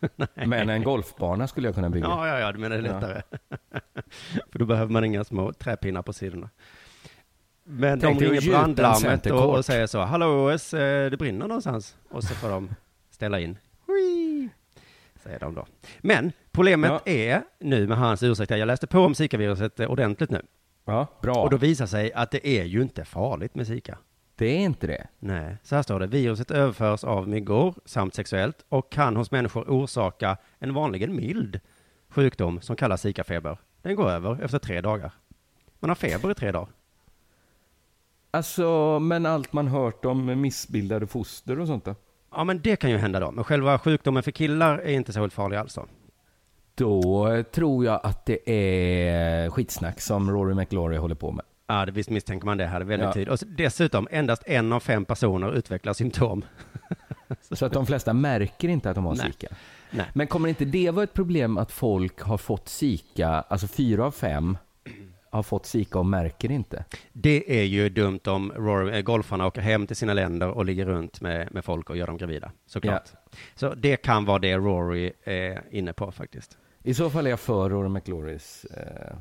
Speaker 2: Men en golfbana skulle jag kunna bygga.
Speaker 4: Ja, ja, ja, du menar det är lättare. För då behöver man inga små träpinnar på sidorna. Men
Speaker 2: Tänk
Speaker 4: de ringer brandlarmet och, och säger så, hallå OS, eh, det brinner någonstans. Och så får de ställa in. Hui, säger de då. Men problemet är nu med hans ursäkt, jag läste på om Zika-viruset eh, ordentligt nu.
Speaker 2: Ja, bra.
Speaker 4: Och då visar sig att det är ju inte farligt med Zika.
Speaker 2: Det är inte det.
Speaker 4: Nej, så här står det. Viruset överförs av myggor samt sexuellt och kan hos människor orsaka en vanligen mild sjukdom som kallas Zika-feber. Den går över efter tre dagar. Man har feber i tre dagar.
Speaker 2: Alltså, men allt man hört om missbildade foster och sånt då?
Speaker 4: Ja, men det kan ju hända då. Men själva sjukdomen för killar är inte så farlig alls då.
Speaker 2: Då eh, tror jag att det är skitsnack som Rory McLaury håller på med.
Speaker 4: Ja, det visst misstänker man det här väldigt
Speaker 2: Ja.
Speaker 4: tydligt. Och dessutom, endast en av fem personer utvecklar symptom.
Speaker 2: Så att de flesta märker inte att de har
Speaker 4: Nej.
Speaker 2: Zika.
Speaker 4: Nej.
Speaker 2: Men kommer inte det vara ett problem att folk har fått Zika, alltså fyra av fem har fått Zika och märker inte?
Speaker 4: Det är ju dumt om Rory, eh, golfarna åker hem till sina länder och ligger runt med, med folk och gör dem gravida, såklart. Så det kan vara det Rory är inne på faktiskt.
Speaker 2: I så fall är jag för Rory McLaurys eh,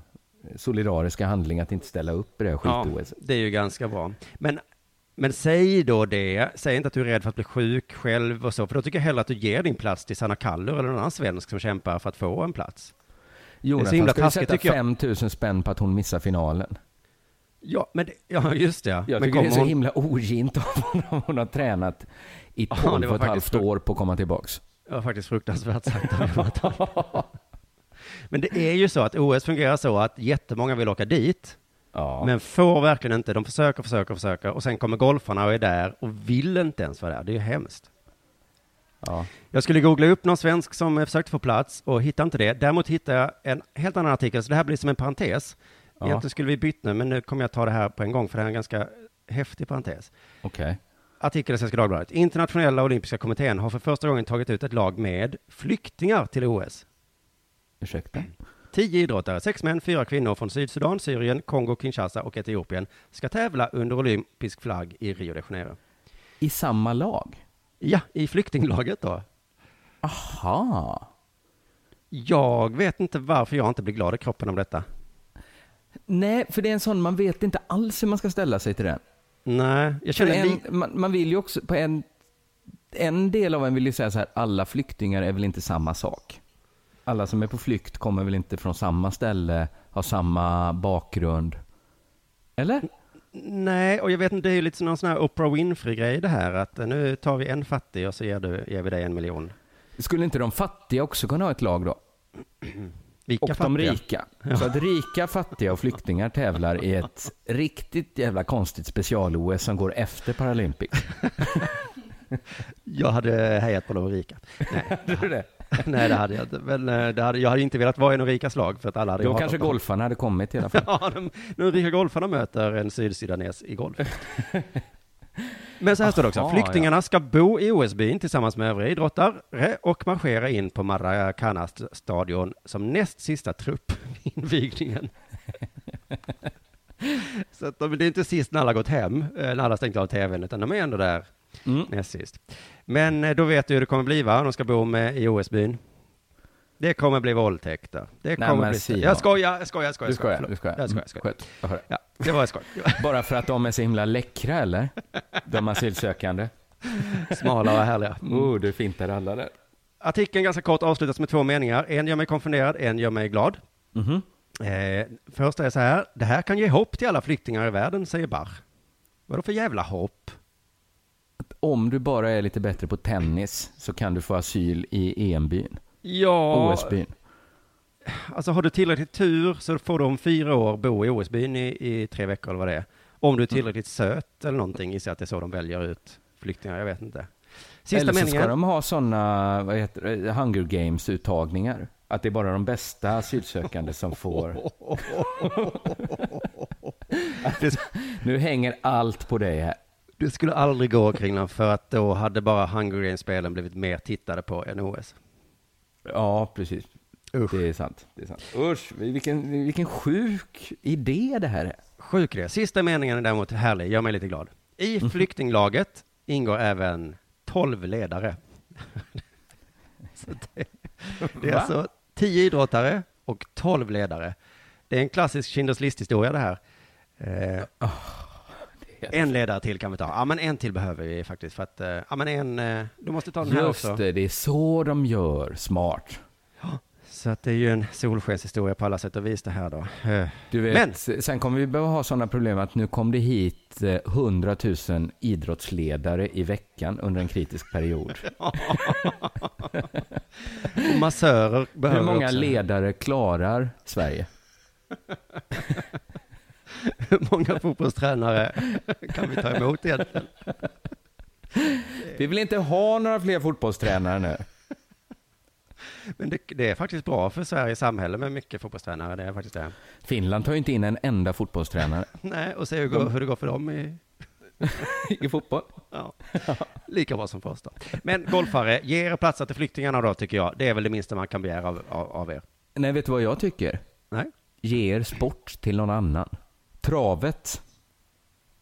Speaker 2: solidariska handling att inte ställa upp i det här
Speaker 4: Ja,
Speaker 2: skit-OS.
Speaker 4: det är ju ganska bra. Men, men säg då det, säg inte att du är rädd för att bli sjuk själv och så, för då tycker jag hellre att du ger din plats till Sanna Kallur eller någon annan svensk som kämpar för att få en plats. Det är så
Speaker 2: Jonathan
Speaker 4: himla
Speaker 2: ska ju sätta
Speaker 4: tycker jag.
Speaker 2: 5 000 spänn på att hon missar finalen.
Speaker 4: Ja, men det, ja, just det.
Speaker 2: Jag
Speaker 4: men
Speaker 2: tycker det är så
Speaker 4: hon-
Speaker 2: himla ogint av honom. Hon har tränat i
Speaker 4: Ja,
Speaker 2: 12
Speaker 4: det
Speaker 2: och ett
Speaker 4: faktiskt
Speaker 2: halvt år på att komma tillbaks.
Speaker 4: Det var faktiskt fruktansvärt sagt av. Men det är ju så att OS fungerar så att jättemånga vill åka dit,
Speaker 2: Ja.
Speaker 4: men får verkligen inte. De försöker, försöker, försöker och sen kommer golfarna och är där och vill inte ens vara där. Det är ju hemskt.
Speaker 2: Ja.
Speaker 4: Jag skulle googla upp någon svensk som försökte få plats och hittade inte det. Däremot hittade jag en helt annan artikel, så det här blir som en parentes.
Speaker 2: Ja.
Speaker 4: Egentligen skulle vi bytt nu, men nu kommer jag ta det här på en gång, för det här är en ganska häftig parentes.
Speaker 2: Okej.
Speaker 4: Artikel i Svenska Dagbladet. Internationella Olympiska Kommittén har för första gången tagit ut ett lag med flyktingar till OS.
Speaker 2: Ursäkta?
Speaker 4: Tio idrottare, sex män, fyra kvinnor från Sydsudan, Syrien, Kongo, Kinshasa och Etiopien ska tävla under olympisk flagg i Rio de Janeiro.
Speaker 2: I samma lag?
Speaker 4: Ja, i flyktinglaget då.
Speaker 2: Aha.
Speaker 4: Jag vet inte varför jag inte blir glad i kroppen om detta.
Speaker 2: Nej, för det är en sån, man vet inte alls hur man ska ställa sig till den.
Speaker 4: Nej, jag känner
Speaker 2: en, man, man vill ju också, på en, en del av en vill ju säga så här, alla flyktingar är väl inte samma sak. Alla som är på flykt kommer väl inte från samma ställe, har samma bakgrund. Eller?
Speaker 4: Nej, och jag vet inte, det är ju lite någon sån här Oprah Winfrey-grej det här, att eh, nu tar vi en fattig och så ger, du, ger vi dig en miljon.
Speaker 2: Skulle inte de fattiga också kunna ha ett lag då?
Speaker 4: Vilka
Speaker 2: och de
Speaker 4: fattiga?
Speaker 2: rika. Så att rika, fattiga och flyktingar tävlar i ett riktigt jävla konstigt special-OS som går efter Paralympics.
Speaker 4: Jag hade hejat på de rika. Nej,
Speaker 2: du det?
Speaker 4: Nej, det hade jag inte. Men eh, det hade, jag hade inte velat vara i någon rikas lag för att alla hade
Speaker 2: Då kanske
Speaker 4: dem.
Speaker 2: golfarna hade kommit i alla fall.
Speaker 4: Ja, de, de rika golfarna möter en sydsudanes i golf. Men så här står det också, flyktingarna ska bo i OS-byn tillsammans med övriga idrottare och marschera in på Maracana-stadion som näst sista trupp invigningen. Så att de, det är inte sist när alla gått hem, eh, när alla stängt av tvn, utan de är ändå där
Speaker 2: Mm.
Speaker 4: näst sist. Men eh, då vet du hur det kommer bli va? De ska bo med i OS-byn. Det kommer bli våldtäkter. Det
Speaker 2: Nej,
Speaker 4: kommer
Speaker 2: men
Speaker 4: bli... Jag skojar, jag skojar, jag skojar.
Speaker 2: Du skojar,
Speaker 4: förlåt.
Speaker 2: du skojar.
Speaker 4: Jag skojar, jag skojar.
Speaker 2: Skönt. Det.
Speaker 4: Ja, det var skoj.
Speaker 2: Bara för att de är så himla läckra eller? De asylsökande.
Speaker 4: Smala och härliga. Mm.
Speaker 2: Oh, du fintar alla där.
Speaker 4: Artikeln ganska kort avslutas med två meningar. En gör mig konfunderad, en gör mig glad.
Speaker 2: Mhm.
Speaker 4: Eh, första är så här. Det här kan ge hopp till alla flyktingar i världen, säger Bach. Vadå för jävla hopp?
Speaker 2: Om du bara är lite bättre på tennis så kan du få asyl i EM-byn.
Speaker 4: Ja,
Speaker 2: OS-byn.
Speaker 4: alltså har du tillräckligt tur så får du om fyra år bo i OS-byn i, i tre veckor eller vad det är. Om du är tillräckligt söt eller någonting, gissar att det är så de väljer ut flyktingar, jag vet inte. Sista
Speaker 2: Eller så
Speaker 4: meningen.
Speaker 2: ska de ha sådana, vad heter det, Hunger Games-uttagningar. Att det är bara de bästa asylsökande som får... Nu hänger allt på dig här.
Speaker 4: Det skulle aldrig gå kring för att då hade bara Hunger Games-spelen blivit mer tittade på än OS.
Speaker 2: Ja, precis.
Speaker 4: Usch.
Speaker 2: Det är sant. Det är sant. Usch, vilken, vilken sjuk idé det här är.
Speaker 4: Sjuk idé. Sista meningen är däremot härlig, gör mig lite glad. I flyktinglaget ingår även 12 ledare. Det, det är
Speaker 2: Va?
Speaker 4: alltså 10 idrottare och 12 ledare. Det är en klassisk Schindler's list-historia det här. Eh, en ledare till kan vi ta. Ja, men en till behöver vi faktiskt för att, eh, ja men en, eh, du måste ta den här
Speaker 2: Just
Speaker 4: också.
Speaker 2: det, det är så de gör. Smart.
Speaker 4: Så att det är ju en solskenshistoria på alla sätt och vis det här då. Eh,
Speaker 2: Du vet,
Speaker 4: Men-
Speaker 2: sen kommer vi behöva ha sådana problem att nu kom det hit 100 000 idrottsledare i veckan under en kritisk period.
Speaker 4: Massörer behöver
Speaker 2: Hur många
Speaker 4: också.
Speaker 2: ledare klarar Sverige?
Speaker 4: Hur många fotbollstränare kan vi ta emot egentligen?
Speaker 2: Vi vill inte ha några fler fotbollstränare nu.
Speaker 4: Men det, det är faktiskt bra för Sveriges samhälle med mycket fotbollstränare. Det är faktiskt det.
Speaker 2: Finland tar ju inte in en enda fotbollstränare
Speaker 4: Nej, och se hur, går, hur det går för dem i,
Speaker 2: i fotboll.
Speaker 4: ja, lika bra som för oss då. Men golfare, ge era platser till flyktingarna då tycker jag. Det är väl det minsta man kan begära av, av, av er.
Speaker 2: Nej, vet du vad jag tycker?
Speaker 4: Nej.
Speaker 2: Ge er sport till någon annan. Travet.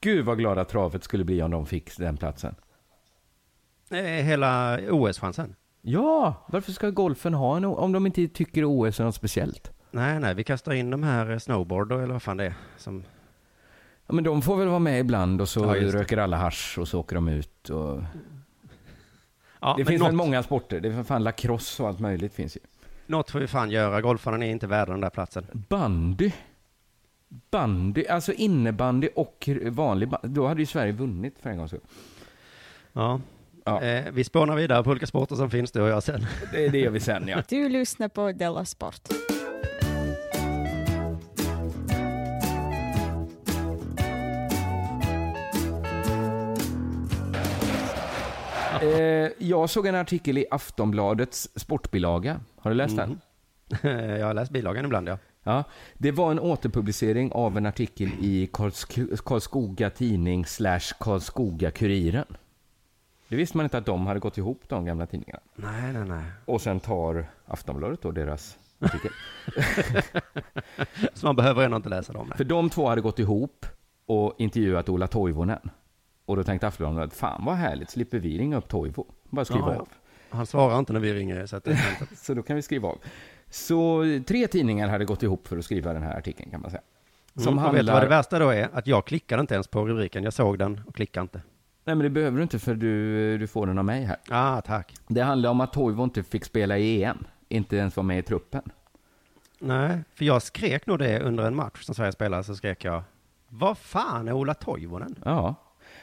Speaker 2: Gud vad glada travet skulle bli om de fick den platsen.
Speaker 4: Eh, Hela OS-chansen.
Speaker 2: Ja, varför ska golfen ha en om de inte tycker OS är något speciellt?
Speaker 4: Nej, nej, vi kastar in de här eh, snowboard eller vad fan det är. Som,
Speaker 2: Ja, men de får väl vara med ibland och så
Speaker 4: Ja,
Speaker 2: röker alla hasch och så åker de ut. Och...
Speaker 4: ja,
Speaker 2: det finns
Speaker 4: något,
Speaker 2: väl många sporter. Det är för fan lacrosse och allt möjligt finns ju.
Speaker 4: något får vi fan göra. Golfarna är inte värda den där platsen.
Speaker 2: Bandy. Bandy, alltså innebandy och vanlig bandy. Då hade ju Sverige vunnit för en gångs skull.
Speaker 4: Ja.
Speaker 2: Ja.
Speaker 4: Eh, vi spånar vidare på olika sporter som finns, du och jag sen.
Speaker 2: Det, det gör vi sen ja.
Speaker 5: Du lyssnar på Della Sport.
Speaker 2: Eh, jag såg en artikel i Aftonbladets sportbilaga. Har du läst den?
Speaker 4: jag har läst bilagan ibland, ja.
Speaker 2: Ja, det var en återpublicering av en artikel i Karlsk- Karlskoga Tidning slash Karlskoga Kuriren. Det visste man inte att de hade gått ihop, de gamla tidningarna.
Speaker 4: Nej, nej, nej.
Speaker 2: Och sen tar Aftonbladet då deras artikel.
Speaker 4: Så man behöver ändå inte läsa dem.
Speaker 2: För de två hade gått ihop och intervjuat Ola Toivonen. Och då tänkte Aftonbladet, fan vad härligt, slipper vi ringa upp Toivo. Bara skriva
Speaker 4: ja.
Speaker 2: av.
Speaker 4: Han svarar inte när vi ringer, så att.
Speaker 2: Så då kan vi skriva av. Så tre tidningar hade gått ihop för att skriva den här artikeln kan man säga.
Speaker 4: Som mm, och vet vad det värsta då är? Att jag klickade inte ens på rubriken. Jag såg den och klickade inte.
Speaker 2: Nej men det behöver du inte för du, du får den av mig här.
Speaker 4: Ah, tack.
Speaker 2: Det handlar om att Toivo inte fick spela i EM. Inte ens vara med i truppen.
Speaker 4: Nej, för jag skrek nog det under en match som Sverige spelade, så skrek jag Vad fan är Ola Toivonen?
Speaker 2: Ja.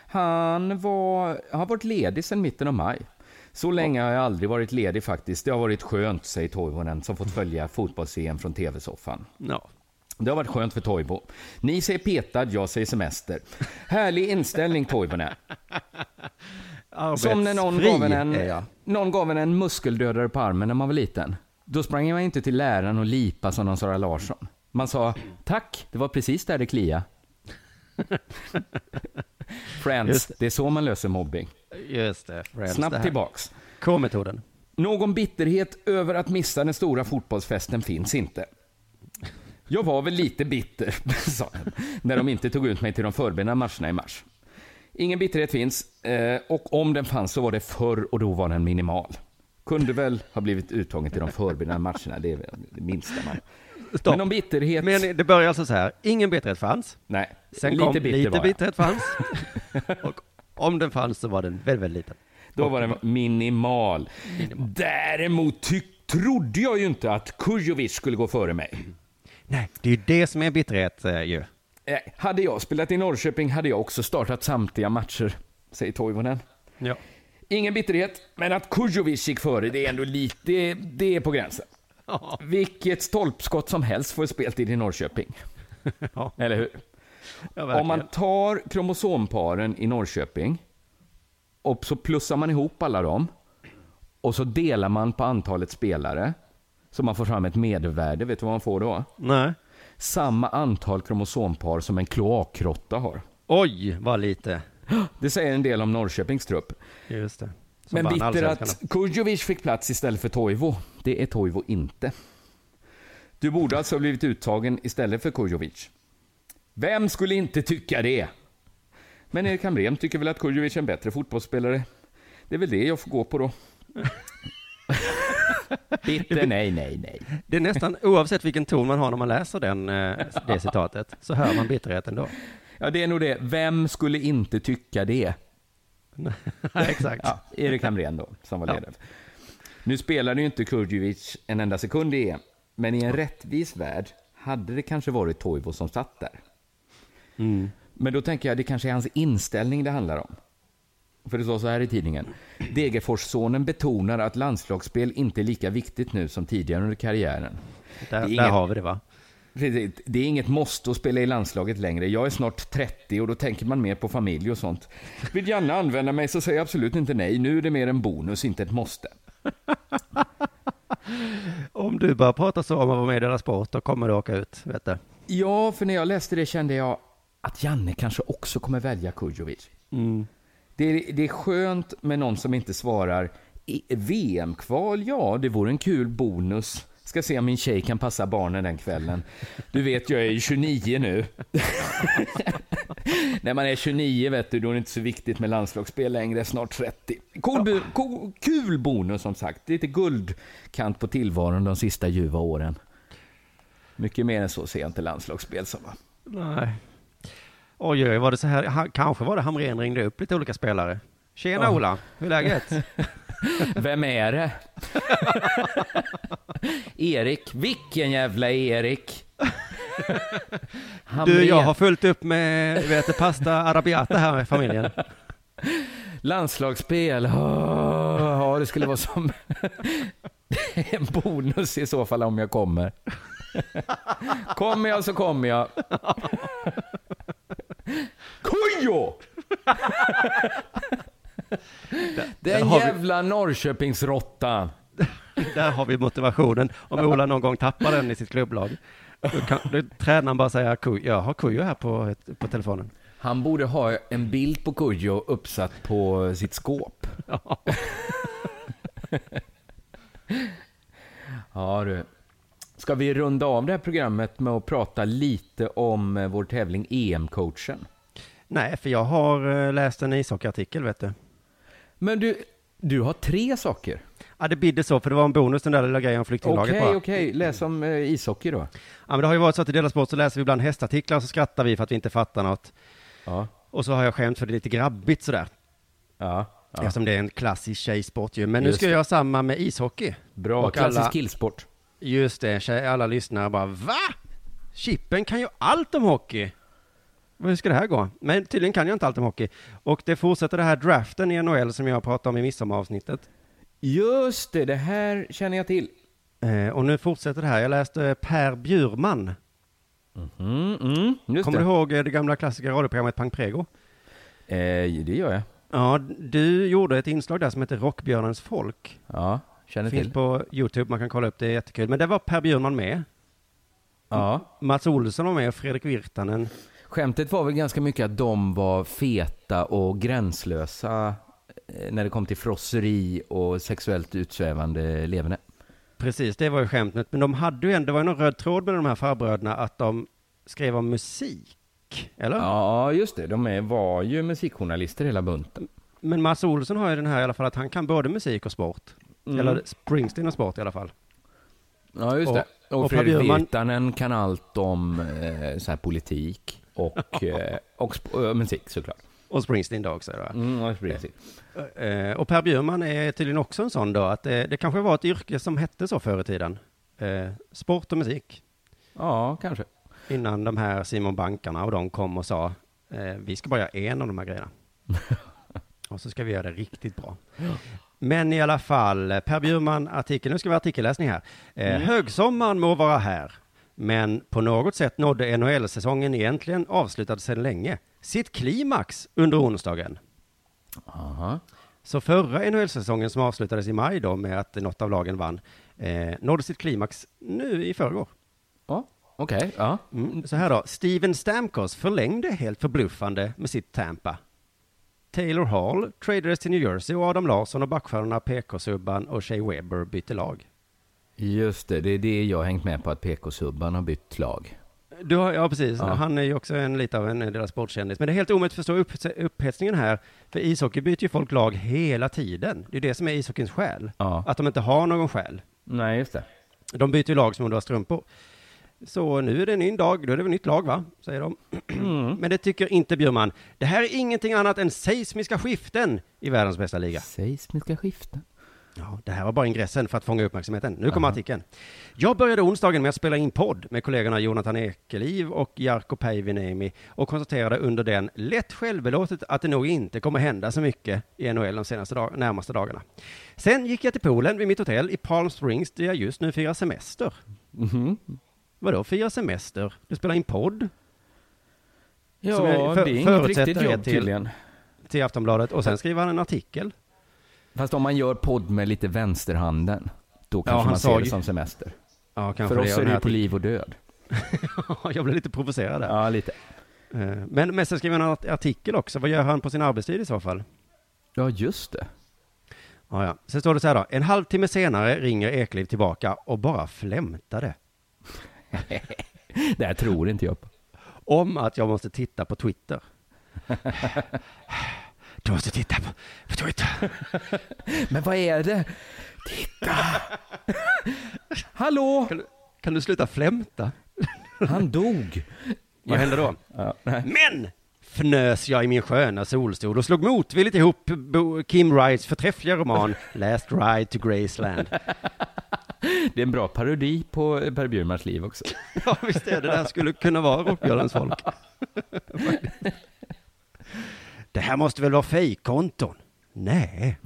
Speaker 2: Han var, har varit ledig sedan mitten av maj. Så länge har jag aldrig varit ledig faktiskt. Det har varit skönt, säger Toivonen, som fått följa fotbolls-EM från tv-soffan.
Speaker 4: Ja.
Speaker 2: Det har varit skönt för Toivo. Ni säger petad, jag säger semester. Härlig inställning Toivonen. Som när någon gav, en, någon gav en en muskeldödare på armen när man var liten. Då sprang man inte till läraren och lipa som någon Sara Larsson. Man sa tack, det var precis där det klia. Friends,
Speaker 4: Just
Speaker 2: det. är så man löser mobbing.
Speaker 4: Just det. Friends,
Speaker 2: Snabbt tillbaks.
Speaker 4: K-metoden.
Speaker 2: Någon bitterhet över att missa den stora fotbollsfesten finns inte. Jag var väl lite bitter, sa han, när de inte tog ut mig till de förberedande matcherna i mars. Ingen bitterhet finns, eh, och om den fanns så var det förr och då var den minimal. Kunde väl ha blivit uttagen till de förberedande matcherna, det är det minsta man...
Speaker 4: Stopp.
Speaker 2: Men om bitterhet...
Speaker 4: Men det börjar alltså så här, ingen bitterhet fanns.
Speaker 2: Nej,
Speaker 4: Sen
Speaker 2: lite
Speaker 4: kom
Speaker 2: bitter
Speaker 4: lite bitterhet fanns. och om den fanns så var den väldigt, väldigt liten.
Speaker 2: Då var den minimal. Däremot tyck, trodde jag ju inte att Kujovic skulle gå före mig.
Speaker 4: Nej, det är ju det som är bitterhet eh, ju.
Speaker 2: Eh, Hade jag spelat i Norrköping hade jag också startat samtliga matcher, säger Toivonen.
Speaker 4: Ja.
Speaker 2: Ingen bitterhet, men att Kujovic gick före, det är ändå lite, det, det är på gränsen. Vilket stolpskott som helst får speltid i Norrköping. Eller hur?
Speaker 4: Ja,
Speaker 2: Om man tar kromosomparen i Norrköping och så plussar man ihop alla dem och så delar man på antalet spelare så man får fram ett medelvärde. Vet du vad man får då?
Speaker 4: Nej.
Speaker 2: Samma antal kromosompar som en kloakråtta har.
Speaker 4: Oj, vad lite.
Speaker 2: Det säger en del om Norrköpings trupp.
Speaker 4: Just det. Som
Speaker 2: Men bitter att Kujovic fick plats istället för Toivo. Det är Toivo inte. Du borde alltså ha blivit uttagen istället för Kujovic. Vem skulle inte tycka det? Men Erik Hamrén tycker väl att Kujovic är en bättre fotbollsspelare. Det är väl det jag får gå på då. Bitter, nej, nej, nej.
Speaker 4: Det är nästan oavsett vilken ton man har när man läser den, eh, det citatet, så hör man bitterheten då.
Speaker 2: Ja, det är nog det. Vem skulle inte tycka det?
Speaker 4: Exakt.
Speaker 2: Ja, Erik Hamrén då, som var
Speaker 4: Ja.
Speaker 2: ledare. Nu spelade ju inte Kurdjovic en enda sekund i EM, men i en rättvis värld hade det kanske varit Toivo som satt där.
Speaker 4: Mm.
Speaker 2: Men då tänker jag, det kanske är hans inställning det handlar om. För det står så här i tidningen. Degerforssonen betonar att landslagsspel inte är lika viktigt nu som tidigare under karriären.
Speaker 4: Där,
Speaker 2: Det är
Speaker 4: där
Speaker 2: inget-
Speaker 4: har vi det va?
Speaker 2: Det är inget måste att spela i landslaget längre. Jag är snart 30 och då tänker man mer på familj och sånt. Vill Janne använda mig så säger jag absolut inte nej. Nu är det mer en bonus, inte ett måste.
Speaker 4: Om du bara pratar så om att vara med i Della Sport, då kommer du åka ut, vet du.
Speaker 2: Ja, för när jag läste det kände jag att Janne kanske också kommer välja Kujovic.
Speaker 4: Mm.
Speaker 2: Det är, det är skönt med någon som inte svarar "I- VM-kval, ja, det vore en kul bonus. Ska se om min tjej kan passa barnen den kvällen. Du vet, jag är ju 29 nu. När man är 29 vet du, då är det inte så viktigt med landslagsspel längre, snart 30. Cool, bu- co- kul bonus som sagt, lite guldkant på tillvaron de sista ljuva åren. Mycket mer än så ser jag inte landslagsspel som?
Speaker 4: Nej. Oj, oj, var det så här? Kanske var det Hamrén ringde upp lite olika spelare. Tjena
Speaker 2: Ja.
Speaker 4: Ola, hur är läget?
Speaker 2: Vem är det? Erik. Vilken jävla Erik?
Speaker 4: Du, jag har fullt upp med, vet pasta arabiata här med familjen.
Speaker 2: Landslagsspel. Åh, Ja, det skulle vara som en bonus i så fall om jag kommer. Kommer jag så kommer jag. Kujo!
Speaker 4: Där
Speaker 2: Den
Speaker 4: har vi-
Speaker 2: jävla Norrköpingsråttan.
Speaker 4: Där har vi motivationen. Om Ola någon gång tappar den i sitt klubblag, då kan då tränaren bara säga, "Kuj- jag har Kujo här på, på telefonen.
Speaker 2: Han borde ha en bild på Kujo uppsatt på sitt skåp. Ja du. Ska vi runda av det här programmet med att prata lite om eh, vår tävling EM-coachen?
Speaker 4: Nej, för jag har eh, läst en ishockeyartikel, vet du.
Speaker 2: Men du, du har tre saker.
Speaker 4: Ja, det bidde så, för det var en bonus den där lilla grejen om flyktinglaget
Speaker 2: Okej,
Speaker 4: bara.
Speaker 2: okej. Läs om eh, ishockey då.
Speaker 4: Ja, men det har ju varit så att i Dela Sport så läser vi ibland hästartiklar och så skrattar vi för att vi inte fattar något.
Speaker 2: Ja.
Speaker 4: Och så har jag skämt för det är lite grabbigt sådär.
Speaker 2: Ja. ja.
Speaker 4: Eftersom det är en klassisk tjejsport ju. Men nu
Speaker 2: Just
Speaker 4: ska jag
Speaker 2: det.
Speaker 4: göra samma med ishockey.
Speaker 2: Bra,
Speaker 4: Och
Speaker 2: klassisk
Speaker 4: alla-
Speaker 2: killsport.
Speaker 4: Just det, alla lyssnare bara va? Chippen kan ju allt om hockey. Hur ska det här gå? Men tydligen kan jag inte allt om hockey. Och det fortsätter det här draften i NHL som jag pratade om i midsommaravsnittet.
Speaker 2: Just det, det här känner jag till.
Speaker 4: Eh, och nu fortsätter det här. Jag läste Per Bjurman.
Speaker 2: Mm, mm, just
Speaker 4: Kommer
Speaker 2: det.
Speaker 4: du ihåg eh, det gamla klassiska radioprogrammet Pang Prego?
Speaker 2: Eh, det gör jag.
Speaker 4: Ja, du gjorde ett inslag där som heter Rockbjörnens folk.
Speaker 2: Ja, känner
Speaker 4: Finns
Speaker 2: till.
Speaker 4: på YouTube, man kan kolla upp det, är jättekul. Men det var Per Bjurman med.
Speaker 2: Ja.
Speaker 4: Mats Olsson var med och Fredrik Virtanen.
Speaker 2: Skämtet var väl ganska mycket att de var feta och gränslösa eh, när det kom till frosseri och sexuellt utsvävande levande.
Speaker 4: Precis, det var ju skämtet. Men de hade ju ändå, det var ju någon röd tråd med de här farbröderna att de skrev om musik. Eller?
Speaker 2: Ja, just det. De är, var ju musikjournalister hela bunten.
Speaker 4: Men Mats Olsson har ju den här i alla fall att han kan både musik och sport.
Speaker 2: Mm.
Speaker 4: Eller Springsteen och sport i alla fall.
Speaker 2: Ja, just
Speaker 4: Och-
Speaker 2: det. Och,
Speaker 4: och
Speaker 2: Fredrik Virtanen kan allt om eh, så här politik och, eh, och eh, musik såklart.
Speaker 4: Och Springsteen då också. Då.
Speaker 2: Mm, och Springsteen.
Speaker 4: Eh, och Per Bjurman är tydligen också en sån då, att det, det kanske var ett yrke som hette så förr i tiden. Eh, sport och musik.
Speaker 2: Ja, kanske.
Speaker 4: Innan de här Simon Bankarna och de kom och sa, eh, vi ska bara göra en av de här grejerna. och så ska vi göra det riktigt bra. Men i alla fall, eh, Per Bjurman artikel, nu ska vi ha artikelläsning här. Eh,
Speaker 2: Mm.
Speaker 4: Högsommaren må vara här, men på något sätt nådde NHL-säsongen egentligen avslutad sedan länge. Sitt klimax under onsdagen.
Speaker 2: Aha.
Speaker 4: Så förra NHL-säsongen som avslutades i maj då med att något av lagen vann, eh, nådde sitt klimax nu i förrgår.
Speaker 2: Ja, okej. ja.
Speaker 4: Mm, så här då, Steven Stamkos förlängde helt förbluffande med sitt Tampa. Taylor Hall tradades till New Jersey och Adam Larsson och backstjärnorna PK-Subban och Shea Weber bytte lag.
Speaker 2: Just det, det är det jag har hängt med på att PK-Subban har bytt lag.
Speaker 4: Du har, ja, precis.
Speaker 2: Ja.
Speaker 4: Han är ju också en, lite av en deras sportkändis. Men det är helt omöjligt att förstå upp, upphetsningen här. För ishockey byter ju folk lag hela tiden. Det är det som är ishockeyns själ.
Speaker 2: Ja.
Speaker 4: Att de inte har någon själ.
Speaker 2: Nej, just det.
Speaker 4: De byter ju lag som om det var strumpor. Så nu är det en ny dag, då är det väl nytt lag va? Säger de.
Speaker 2: Mm.
Speaker 4: Men det tycker inte Bjurman. Det här är ingenting annat än seismiska skiften i världens bästa liga.
Speaker 2: Seismiska skiften?
Speaker 4: Ja, det här var bara ingressen för att fånga uppmärksamheten. Nu kommer
Speaker 2: Aha.
Speaker 4: artikeln. Jag började onsdagen med att spela in podd med kollegorna Jonathan Ekeliv och Jarkko Päivinemi och konstaterade under den lätt självbelåtet att det nog inte kommer hända så mycket i NHL de senaste dag- närmaste dagarna. Sen gick jag till poolen vid mitt hotell i Palm Springs där jag just nu firar semester.
Speaker 2: Mhm.
Speaker 4: Vadå fira semester? Du spelar in podd?
Speaker 2: Ja, det är inget riktigt jobb
Speaker 4: till-
Speaker 2: tydligen.
Speaker 4: Till Aftonbladet och sen skriver han en artikel.
Speaker 2: Fast om man gör podd med lite vänsterhanden, då
Speaker 4: Ja,
Speaker 2: kanske
Speaker 4: han
Speaker 2: man ser
Speaker 4: ju-
Speaker 2: det som semester.
Speaker 4: Ja, kanske
Speaker 2: För
Speaker 4: det
Speaker 2: oss är det ju på liv och död.
Speaker 4: jag blev lite provocerad där.
Speaker 2: Ja, lite.
Speaker 4: Eh, Men, men sen skriver han en art- artikel också. Vad gör han på sin arbetstid i så fall?
Speaker 2: Ja, just det.
Speaker 4: Ja, ja. Sen står det så här då. En halvtimme senare ringer Ekliv tillbaka och bara flämtade.
Speaker 2: Det här tror inte jag på.
Speaker 4: Om att jag måste titta på Twitter. Du måste titta på, på Twitter.
Speaker 2: Men vad är det? Titta! Hallå!
Speaker 4: Kan du, kan du sluta flämta?
Speaker 2: Han dog.
Speaker 4: Vad hände då?
Speaker 2: Ja, nej.
Speaker 4: Men! Fnös jag i min sköna solstol och slog motvilligt ihop Bo- Kim Wrights förträffliga roman Last Ride to Graceland.
Speaker 2: Det är en bra parodi på Per Bjurmans liv också.
Speaker 4: Ja, visst är det. Det här skulle kunna vara Rockbjörnens folk. Det här måste väl vara fejkkonton? Nej.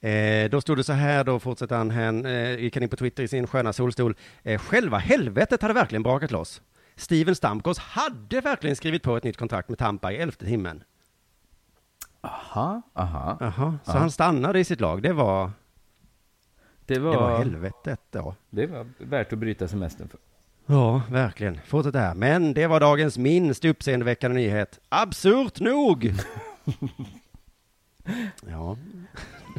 Speaker 4: Eh, då stod det så här, då fortsätter han, han eh, gick han in på Twitter i sin sköna solstol. Eh, själva helvetet hade verkligen brakat loss. Steven Stamkos hade verkligen skrivit på ett nytt kontrakt med Tampa i elfte timmen.
Speaker 2: Aha, aha.
Speaker 4: Jaha, så
Speaker 2: Ja.
Speaker 4: han stannade i sitt lag. Det var,
Speaker 2: Det var,
Speaker 4: det var helvetet då.
Speaker 2: det var värt att bryta semestern för.
Speaker 4: Ja, verkligen. Fortsätt här. Men det var dagens minst uppseendeväckande nyhet. Absurt nog! ja.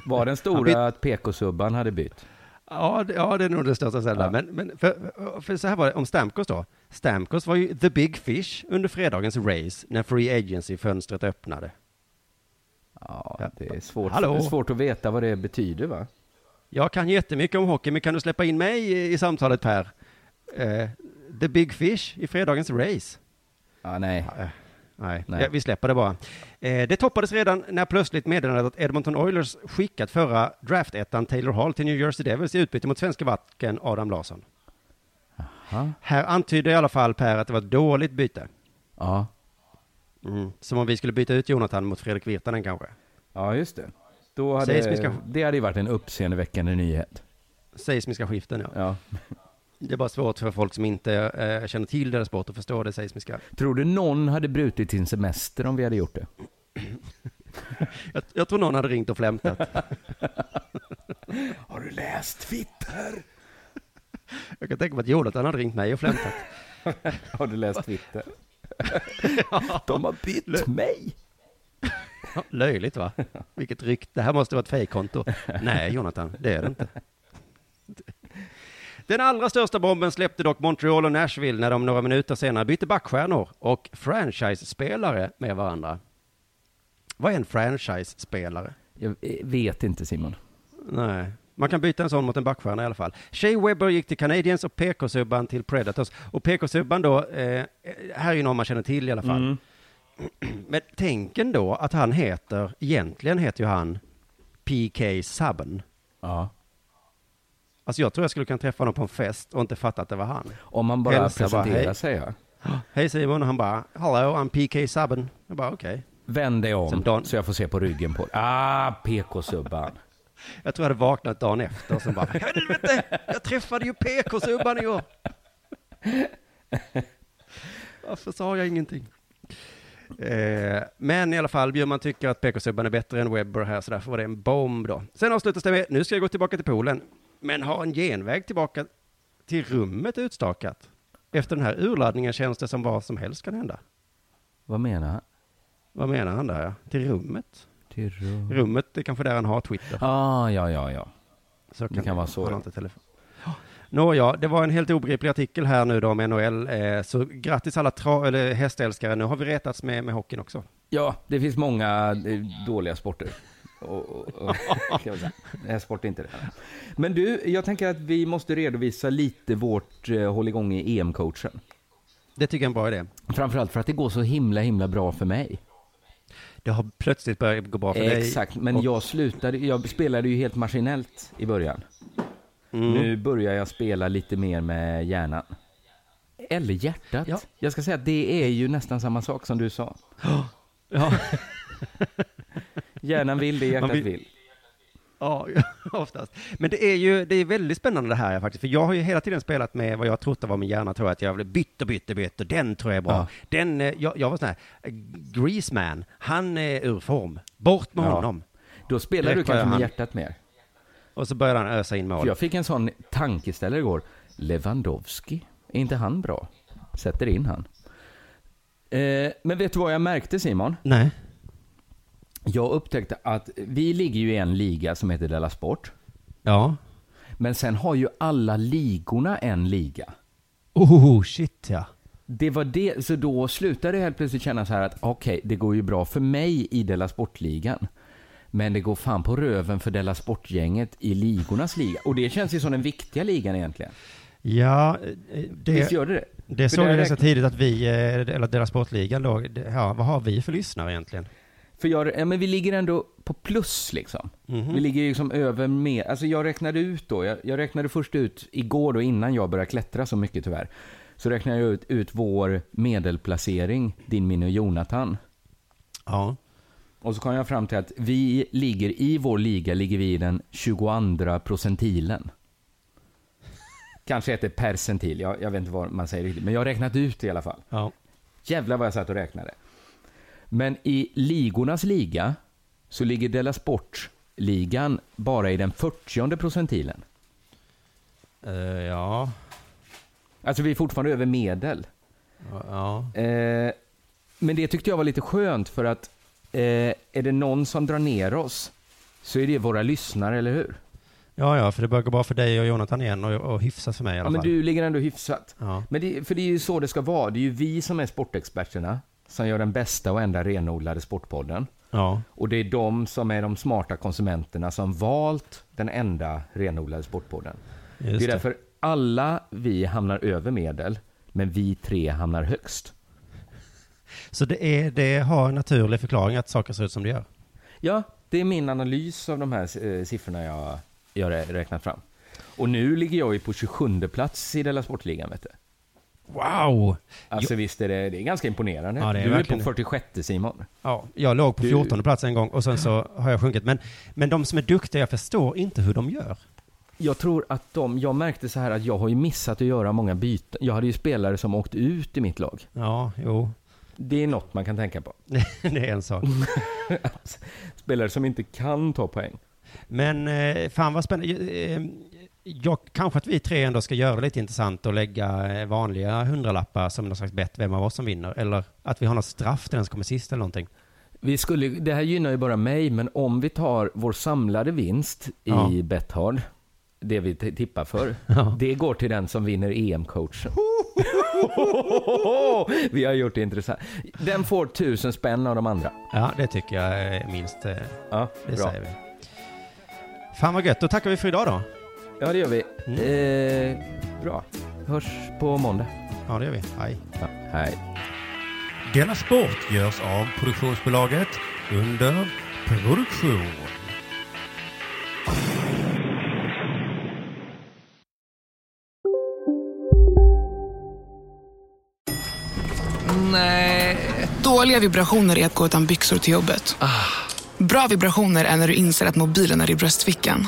Speaker 2: Var den stora att PK-subban hade bytt?
Speaker 4: Ja, det, ja, det är nog det största ställa.
Speaker 2: Ja.
Speaker 4: Men, men för, för så här var det om Stamkos då. Stamkos var ju the big fish under fredagens race när free agency-fönstret öppnade.
Speaker 2: Ja, det är svårt,
Speaker 4: Hallå?
Speaker 2: svårt att veta vad det betyder va?
Speaker 4: Jag kan jättemycket om hockey, men kan du släppa in mig i, i samtalet Per? Eh, the big fish i fredagens race.
Speaker 2: Ja, nej.
Speaker 4: Eh, Nej,
Speaker 2: Nej.
Speaker 4: Ja, vi släpper det bara. Eh, det toppades redan när plötsligt meddelades att Edmonton Oilers skickat förra draftettan Taylor Hall till New Jersey Devils i utbyte mot svenska backen Adam Larsson.
Speaker 2: Aha.
Speaker 4: Här antyder i alla fall Per att det var ett dåligt byte.
Speaker 2: Ja.
Speaker 4: Mm. Som om vi skulle byta ut Jonathan mot Fredrik Virtanen kanske.
Speaker 2: ja, just det. Då hade,
Speaker 4: Seismiska-
Speaker 2: Det hade ju varit en uppseendeväckande nyhet.
Speaker 4: Seismiska skiften, ja.
Speaker 2: Ja.
Speaker 4: Det är bara svårt för folk som inte eh, känner till deras sport att förstå det seismiska.
Speaker 2: Tror du någon hade brutit sin semester om vi hade gjort det?
Speaker 4: jag, jag tror någon hade ringt och flämtat.
Speaker 2: Har du läst Twitter?
Speaker 4: Jag kan tänka mig att Jonathan hade ringt mig och flämtat.
Speaker 2: Har du läst Twitter? De har bytt mig.
Speaker 4: Löjligt va? Vilket rykte. Det här måste vara ett fejkkonto. Nej, Jonathan, det är det inte. Den allra största bomben släppte dock Montreal och Nashville när de några minuter senare bytte backstjärnor och franchise-spelare med varandra. Vad är en franchise-spelare?
Speaker 2: Jag vet inte Simon.
Speaker 4: Nej, man kan byta en sån mot en backstjärna i alla fall. Shea Webber gick till Canadiens och PK-Subban till Predators. Och PK-Subban då, eh, här är ju någon man känner till i alla fall.
Speaker 2: Mm.
Speaker 4: Men tänk ändå att han heter, egentligen heter ju han PK Subban.
Speaker 2: Ja.
Speaker 4: Alltså jag tror jag skulle kunna träffa honom på en fest och inte fatta att det var han.
Speaker 2: Om man bara
Speaker 4: Hälsa
Speaker 2: presenterar
Speaker 4: hej.
Speaker 2: sig ja.
Speaker 4: Hej Simon, och han bara, hello, I'm PK Subban. Jag bara, okej.
Speaker 2: Vänd dig om
Speaker 4: Dan-
Speaker 2: så jag får se på ryggen på Ah, PK-subban.
Speaker 4: Jag tror jag hade vaknat dagen efter och så bara, helvete, jag träffade ju PK-subban igår. Varför sa jag ingenting? Eh, men i alla fall, Bjurman tycker att PK-subban är bättre än Webber här, så därför var det en bomb då. Sen avslutas det med, nu ska jag gå tillbaka till poolen, men har en genväg tillbaka till rummet utstakat. Efter den här urladdningen känns det som vad som helst kan hända.
Speaker 2: Vad menar han?
Speaker 4: Vad menar han där? Ja? Till rummet?
Speaker 2: Till rum...
Speaker 4: Rummet, det är kanske där han har Twitter.
Speaker 2: Ah, ja, ja, ja.
Speaker 4: Så
Speaker 2: Det kan vara så,
Speaker 4: Han har inte telefon. Nåja, det var en helt obegriplig artikel här nu då om NHL. Eh, så grattis alla tra- eller hästälskare. Nu har vi retats med, med hockeyn också.
Speaker 2: Ja, det finns många eh, dåliga sporter. Och, och, och, kan jag säga. Det här sport är inte det. Men du, jag tänker att vi måste redovisa lite vårt eh, håll igång i EM-coachen.
Speaker 4: Det tycker jag är en bra idé.
Speaker 2: Framförallt för att det går så himla, himla bra för mig.
Speaker 4: Det har plötsligt börjat gå bra för dig.
Speaker 2: Exakt, men
Speaker 4: Och-
Speaker 2: jag slutade, jag spelade ju helt maskinellt i början.
Speaker 4: Mm.
Speaker 2: Nu börjar jag spela lite mer med hjärnan. Eller hjärtat.
Speaker 4: Ja.
Speaker 2: Jag ska säga att det är ju nästan samma sak som du sa.
Speaker 4: Ja.
Speaker 2: Hjärnan vill det hjärtat vill.
Speaker 4: vill- Ja, oftast. Men det är ju det är väldigt spännande det här faktiskt. För jag har ju hela tiden spelat med vad jag trott var min hjärna tror att jag vill bytt och bytt och bytt och den tror jag är bra.
Speaker 2: Ja.
Speaker 4: Den, eh, jag, jag var sån här, eh, Greaseman, han är ur form. Bort med
Speaker 2: Ja.
Speaker 4: honom.
Speaker 2: Då spelar du kanske
Speaker 4: börjar
Speaker 2: med
Speaker 4: han-
Speaker 2: hjärtat mer.
Speaker 4: Och så började han ösa in mål.
Speaker 2: För jag fick en sån tankeställare igår. Lewandowski, är inte han bra? Sätter in han. Eh, men vet du vad jag märkte Simon?
Speaker 4: Nej.
Speaker 2: Jag upptäckte att vi ligger ju i en liga som heter Della Sport.
Speaker 4: Ja.
Speaker 2: Men sen har ju alla ligorna en liga.
Speaker 4: Oh, shit ja.
Speaker 2: Det var det, så då slutade det helt plötsligt kännas så här att okej, det går ju bra för mig i Della Sportligan. Men det går fan på röven för Della Sportgänget i ligornas liga. Och det känns ju som den viktiga ligan egentligen.
Speaker 4: Ja, det,
Speaker 2: Visst gör det det?
Speaker 4: det såg jag ganska tidigt att vi, eh, eller deras sportligan då, ja, vad har vi för lyssnare egentligen?
Speaker 2: För jag, ja, men vi ligger ändå på plus liksom.
Speaker 4: Mhm.
Speaker 2: Vi ligger liksom över mer, alltså jag räknade ut då, jag, jag räknade först ut igår då innan jag började klättra så mycket tyvärr. Så räknade jag ut, ut vår medelplacering, din, min och Jonathan.
Speaker 4: Ja.
Speaker 2: Och så kom jag fram till att vi ligger, i vår liga ligger vi i den 22 procentilen. Kanske heter percentil, jag, jag vet inte vad man säger riktigt, men jag har räknat ut det i alla fall.
Speaker 4: Ja.
Speaker 2: Jävlar vad jag satt och räknade. Men i ligornas liga så ligger Della Sport-ligan bara i den 40 procentilen.
Speaker 4: Eh, ja.
Speaker 2: Alltså vi är fortfarande över medel.
Speaker 4: Ja.
Speaker 2: Eh, men det tyckte jag var lite skönt för att eh, är det någon som drar ner oss så är det våra lyssnare, eller hur?
Speaker 4: Ja, ja, för det börjar gå bra för dig och Jonathan igen och, och hyfsat för mig i alla
Speaker 2: Ja, men
Speaker 4: fall.
Speaker 2: du ligger ändå hyfsat.
Speaker 4: Ja.
Speaker 2: Men det, för det är ju så det ska vara. Det är ju vi som är sportexperterna som gör den bästa och enda renodlade sportpodden.
Speaker 4: Ja.
Speaker 2: Och det är de som är de smarta konsumenterna som valt den enda renodlade sportpodden.
Speaker 4: Just
Speaker 2: det är
Speaker 4: det.
Speaker 2: därför alla vi hamnar över medel, men vi tre hamnar högst.
Speaker 4: Så det, är, det har en naturlig förklaring att saker ser ut som det gör?
Speaker 2: Ja, det är min analys av de här eh, siffrorna jag, jag har räknat fram. Och nu ligger jag ju på 27 plats i Della Sportligan, vet du.
Speaker 4: Wow!
Speaker 2: Alltså visst är det, det är ganska imponerande.
Speaker 4: Ja, är
Speaker 2: du är på
Speaker 4: det.
Speaker 2: 46 Simon.
Speaker 4: Ja, jag låg på
Speaker 2: Du-
Speaker 4: 14 plats en gång och sen så har jag sjunkit. Men, men de som är duktiga, jag förstår inte hur de gör.
Speaker 2: Jag tror att de, jag märkte så här att jag har ju missat att göra många byten. Jag hade ju spelare som åkt ut i mitt lag.
Speaker 4: Ja, jo.
Speaker 2: Det är något man kan tänka på.
Speaker 4: det är en sak.
Speaker 2: Spelare som inte kan ta poäng.
Speaker 4: Men eh, fan vad spännande. Jag, kanske att vi tre ändå ska göra det lite intressant och lägga eh, vanliga hundralappar som någon slags bett vem av oss som vinner. Eller att vi har något straff till den som kommer sist eller någonting.
Speaker 2: Vi skulle, det här gynnar ju bara mig, men om vi tar vår samlade vinst
Speaker 4: Ja.
Speaker 2: i Betthard, det vi tippar för, det går till den som vinner EM-coachen. vi har gjort det intressant. Den får tusen spänn av de andra.
Speaker 4: Ja, det tycker jag är minst. eh,
Speaker 2: Ja,
Speaker 4: det
Speaker 2: bra.
Speaker 4: säger vi. Fan vad gött, då tackar vi för idag då.
Speaker 2: Ja, det gör vi.
Speaker 4: Mm.
Speaker 2: Eh, bra. Hörs på måndag.
Speaker 4: Ja, det gör vi. Hej.
Speaker 2: Ja, hej.
Speaker 9: Denna sport görs av produktionsbolaget under produktion.
Speaker 10: Nej. Dåliga vibrationer är att gå utan byxor till jobbet. Bra vibrationer är när du inser att mobilen är i bröstfickan.